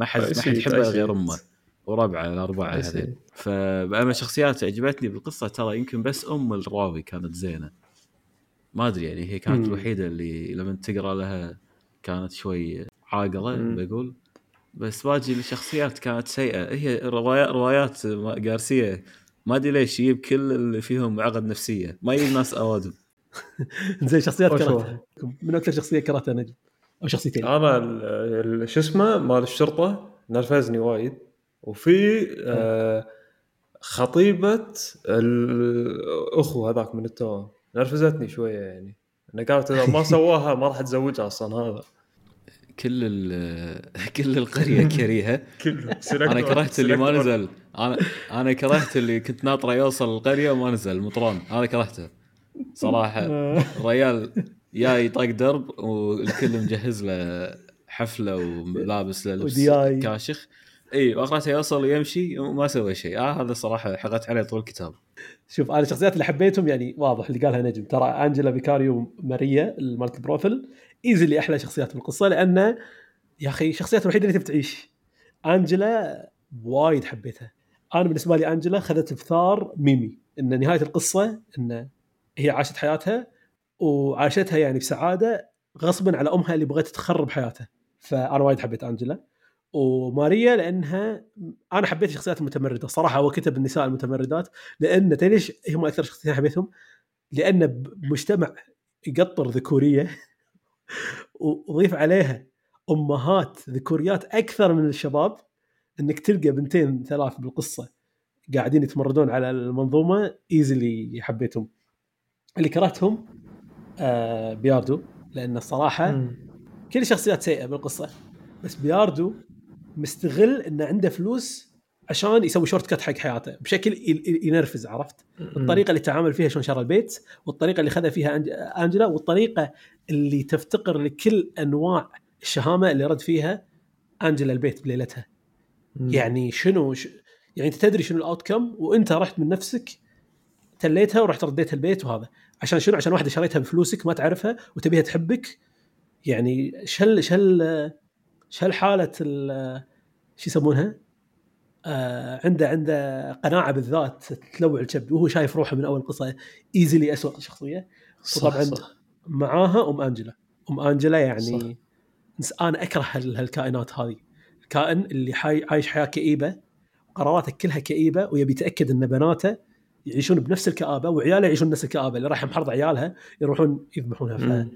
ما حد ما حد يحبه. غير أمه وربعه الأربعة. هذين فاما شخصيات عجبتني بالقصة ترى يمكن بس أم الراوي كانت زينة ما أدري يعني هي كانت مم. الوحيدة اللي لما تقرأ لها كانت شوي عاقلة. بقول بس باقي الشخصيات كانت سيئة هي روايات روايات جارسيا ما أدري ليش يجيب كل اللي فيهم عقد نفسية. ما يجيب ناس أوادم. زين شخصيات؟ كرهتها من أكثر شخصية كرهتها نجم أو شخصيتين. أنا شو اسمه؟ مال الشرطة. نرفزني وايد. وفي آه خطيبة الاخو هذاك من التوام نرفزتني شوية يعني. انه قالت إذا ما سواها ما راح اتزوجها أصلا هذا. كل ال- كل القرية كريهة. كله. أنا كرهت اللي ما نزل. أنا أنا كرهت اللي كنت ناطره يوصل القرية وما نزل المطران أنا كرهته. صراحة. ريال جاي يطق درب والكل مجهز له حفلة ولابس له لبس. كاشخ. إي وأخرته يوصل ويمشي وما سوى شيء. آه هذا صراحة حقت عليه طول الكتاب. شوف أنا الشخصيات اللي حبيتهم يعني واضح اللي قالها نجم. ترى أنجلا فيكاريو ماريا مالت profile ايزلي أحلى شخصيات بالقصة لأنه يا أخي الشخصيات الوحيدة اللي تبي تعيش. أنجلا وايد حبيتها. أنا بالنسبة لي أنجلا خذت بثار ميمي إن نهاية القصة إن هي عاشت حياتها وعاشتها يعني بسعادة غصبا على أمها اللي بغت تخرب حياتها فأنا وايد حبيت أنجلا وماريا لأنها أنا حبيت الشخصيات المتمردة صراحة هو كتب النساء المتمردات لأن ليش هم أكثر شخصيتين حبيتهم؟ لأن بمجتمع يقطر ذكورية وضيف عليها أمهات ذكوريات أكثر من الشباب إنك تلقى بنتين ثلاث بالقصة قاعدين يتمردون على المنظومة easily حبيتهم. اللي كرهتهم آه بياردو لأن الصراحة كل الشخصيات سيئة بالقصة بس بياردو مستغل إنه عنده فلوس عشان يسوي shortcut حق حياته بشكل ينرفز عرفت؟ الطريقة اللي تعامل فيها شلون شرى البيت والطريقة اللي خذها فيها أنجلا والطريقة اللي تفتقر لكل أنواع الشهامة اللي رد فيها أنجلا البيت بليلتها. يعني شنو ش... يعني أنت تدري شنو الاوت كم وأنت رحت من نفسك تليتها ورحت رديتها البيت وهذا. عشان شنو؟ عشان واحدة شريتها بفلوسك ما تعرفها وتبيها تحبك. يعني شل شل شل حالة ال- شو يسمونها؟ آه عنده عنده قناعة بالذات تلوع الكبد وهو شايف روحه من أول قصة ايزلي اسوء شخصية. وطبعاً معاها أم أنجلا. أم أنجلا يعني نس- أنا أكره هال- هالكائنات هذه. الكائن اللي حي عايش حياة كئيبة قراراته كلها كئيبة ويبي يتأكد إن بناته يعيشون بنفس الكآبة وعياله يعيشون نفس الكآبة اللي راح محرض عيالها يروحون يذبحونها.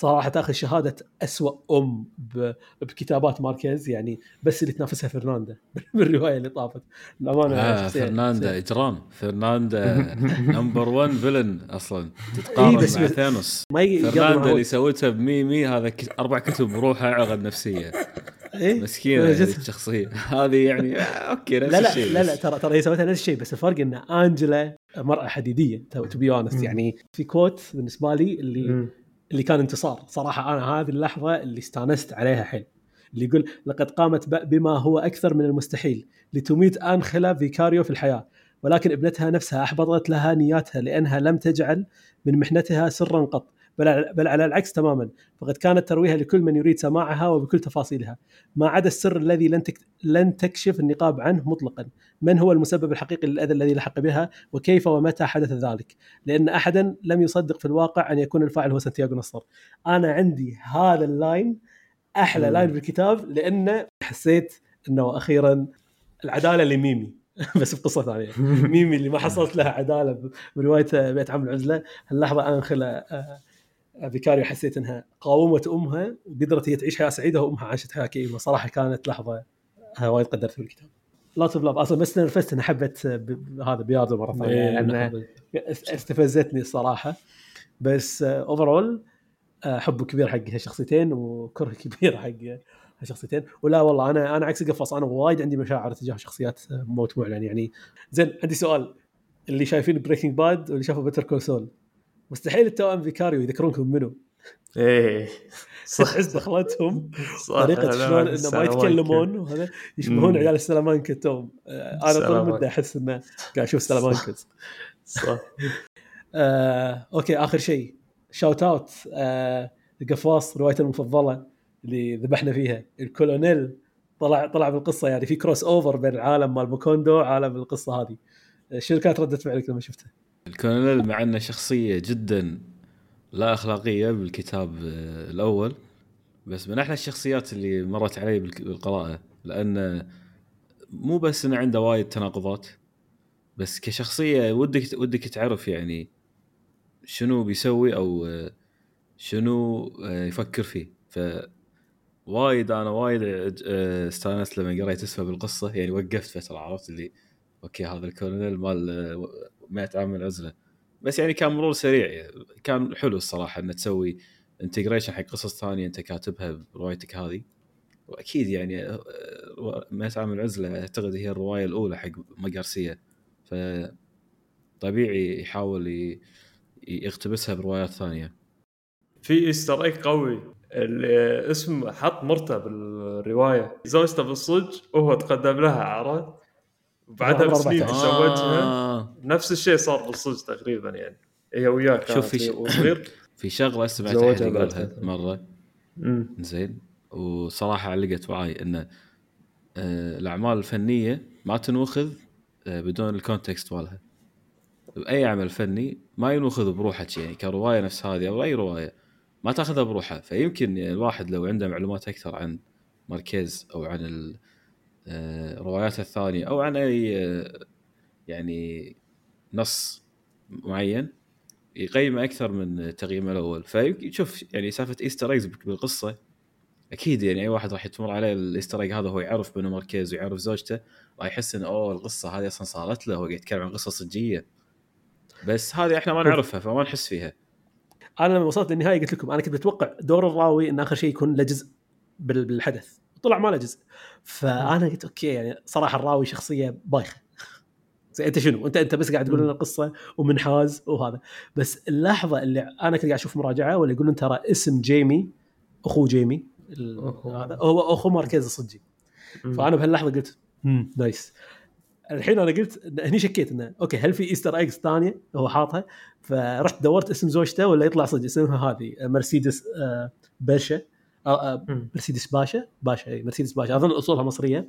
صراحة تاخذ شهادة أسوأ أم ب- بكتابات ماركيز يعني بس اللي تنافسها فرناندا بالرواية اللي طافت الامانه آه فرناندا إجرام فرناندا number 1 villain أصلا تتقارن إيه، بس- مع ثانوس فرناندا. اللي سوتها بميمي هذا ك- أربع كتب بروحها عقد نفسية إيه؟ مسكينة. هذه الشخصية هذه يعني آه، أوكي نفس لا لا الشيء لا. لا ترى ترى هي سوتها نفس الشيء بس الفرق إن أنجلا مرأة حديدية to be honest. يعني في quote بالنسبة لي اللي مم. اللي كان انتصار. صراحة أنا هذه اللحظة اللي استانست عليها حيل. اللي يقول لقد قامت بما هو أكثر من المستحيل. لتميت انخلا فيكاريو في الحياة. ولكن ابنتها نفسها أحبطت لها نياتها لأنها لم تجعل من محنتها سرا قط. بل بل على العكس تماما. فقد كانت ترويها لكل من يريد سماعها وبكل تفاصيلها. ما عدا السر الذي لن. لن تكشف النقاب عنه مطلقا. من هو المسبب الحقيقي للأذى الذي لحق بها؟ وكيف ومتى حدث ذلك؟ لأن احدا لم يصدق في الواقع أن يكون الفاعل هو سانتياغو نصر. أنا عندي هذا ال line أحلى مم. line بالكتاب لأنه حسيت أنه أخيرا العدالة لميمي. بس بقصة ثانية. ميمي اللي ما حصلت لها عدالة ب- برواية 100 عام من العزلة. هاللحظة أنجلا آه، فيكاريو حسيت إنها قاومت أمها وقدرت هي تعيش حياه سعيدة وأمها عاشت حياة كئيبة. صراحة كانت لحظة آه، وايد قدرت في الكتاب. lot of love أصلا بس نرفزت اني حبت آه، هذا بياردو مرة ثانية. إيه، نحب- استفزتني الصراحة. بس overall حب كبير حق هالشخصيتين وكره كبير حق هالشخصيتين. ولا والله أنا أنا عكس قفص. أنا وايد عندي مشاعر تجاه شخصيات موت معلن. يعني زين عندي سؤال. اللي شايفين Breaking Bad واللي شافوا Better Call Saul مستحيل التوأم فيكاريو يذكرونكم منه إيه. صح. دخلتهم. طريقة شلون إنه ما. يتكلمون وهذا يشبهون. عيال السلامانكا توم آه، أنا طول السلامانكا. مدة أحس إنه قاعد أشوف Salamancas صح. آه، أوكي آخر شيء. shout out آه، القفاص روايته المفضلة اللي ذبحنا فيها. الكولونيل طلع طلع بالقصة يعني في crossover بين العالم مال موكوندو وعالم القصة هذه. آه، شنو كانت ردة فعلك لما شفته؟ الكولونيل مع انه شخصية جدا لا أخلاقية بالكتاب آه، الأول. بس من أحلى الشخصيات اللي مرت علي بالقراءة لأن مو بس إنه عنده وايد تناقضات بس كشخصية ودك ودك تعرف يعني شنو بيسوي أو آه، شنو آه، يفكر فيه. ف وايد أنا وايد استانست لما قريت اسمه بالقصة يعني وقفت فترة عرفت اللي أوكي هذا الكولونيل مال آه، 100 عام من العزله بس يعني كان مرور سريع يعني كان حلو الصراحة إنه تسوي integration حق قصص ثانية أنت كاتبها بروايتك هذه. وأكيد يعني آه، آه، 100 عام من العزله أعتقد هي الرواية الأولى حق ماركيز ف طبيعي يحاول يقتبسها بروايات ثانية. في Easter egg قوي. اللي اسم حط مرته بالرواية. زوجته بالصج وهو تقدم لها عرفت وبعدها عمره بسنين 14. تزوجها نفس الشيء صار بالصج تقريبا يعني. هي وياه كانت شوف في ش- وصغير. في شغلة سمعت احد يقولها. مرة. زين. وصراحة علقت معي إن آه، الأعمال الفنية ما تنوخذ آه، بدون الكونتكست مالها. بأي عمل فني ما ينوخذ بروحك يعني كرواية نفس هذه أو أي رواية ما تأخذها بروحها. فيمكن يعني الواحد لو عنده معلومات أكثر عن ماركيز أو عن ال- آه، الروايات الثانية أو عن أي يعني نص معين يقيمه أكثر من تقييمه الأول. فشوف يعني سالفة Easter eggs بالقصة أكيد يعني أي واحد راح يتمر عليه ال Easter egg هذا هو يعرف بنو ماركيز ويعرف زوجته راح يحس إنه أوه القصة هذه أصلا صارت له هو قاعد يتكلم عن قصة صجية. بس هذه إحنا ما نعرفها فما نحس فيها. أنا لما وصلت للنهاية قلت لكم أنا كنت متوقع دور الراوي إن آخر شيء يكون له جزء بال- بالحدث. طلع ما له جزء. فأنا قلت okay يعني صراحة الراوي شخصية بايخة. انت شنو؟ انت أنت بس قاعد تقول لنا القصة ومنحاز وهذا. بس اللحظة اللي أنا كنت قاعد أشوف مراجعة ولا يقولون ترى اسم جيمي اخوه جيمي. هذا هو أخو ماركيز الصجي. فأنا بهاللحظة قلت امم nice. الحين أنا قلت هني شكيت إنه okay هل في Easter eggs ثانية؟ هو حاطها. فرحت دورت اسم زوجته ولا يطلع صدق اسمها هذه مرسيدس آه، باشا. آه، آه،. مرسيدس باشا؟ باشا مرسيدس باشا. أظن أصولها مصرية.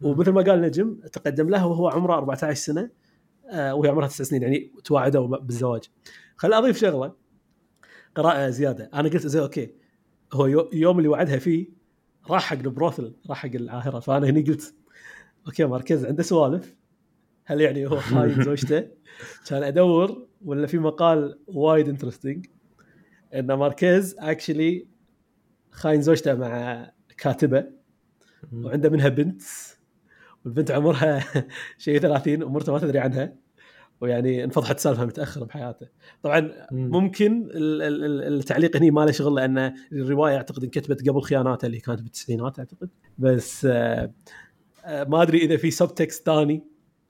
ومثل ما قال نجم تقدم لها وهو عمره 14 سنة آه، وهي عمرها 9 سنين يعني تواعدوا بالزواج. خل أضيف شغلة قراءة زيادة. أنا قلت زي okay هو يو- يوم اللي وعدها فيه راح حق ال brothel راح حق العاهرة. فأنا هني قلت okay ماركيز عنده سوالف. هل يعني هو خاين زوجته؟ كان أدور ولا في مقال وايد interesting إن ماركيز actually خاين زوجته مع كاتبة وعنده منها بنت. والبنت عمرها شيء 30 ومرته ما تدري عنها. ويعني انفضحت سالفة متاخر بحياته. طبعا مم. ممكن ال- ال- ال- التعليق هني ما له شغل لأن الرواية أعتقد انكتبت قبل خياناته اللي كانت بالتسعينات أعتقد. بس آه، آه، ما أدري إذا في subtext ثاني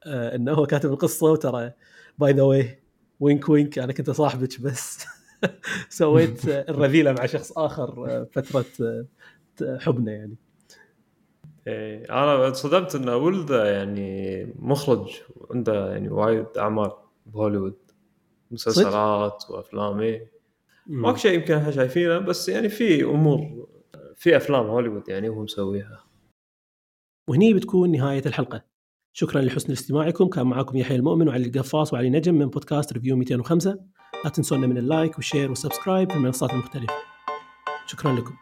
آه، إنه هو كاتب القصة وترى by the way wink wink أنا كنت صاحبك بس سويت الرذيلة مع شخص آخر فترة حبنا يعني. إيه أنا صدمت إن ولده يعني مخرج عنده يعني وايد أعمال بهوليوود مسلسلات وأفلام إيه. ماكو شيء يمكن إحنا شايفينه بس يعني في أمور في أفلام هوليوود يعني هو مسويها. وهني بتكون نهاية الحلقة. شكرا لحسن استماعكم. كان معكم يحيى المؤمن وعلي القفاص وعلي نجم من بودكاست Review 205 لا تنسونا من ال like وال share وال subscribe في المنصات المختلفة. شكرا لكم.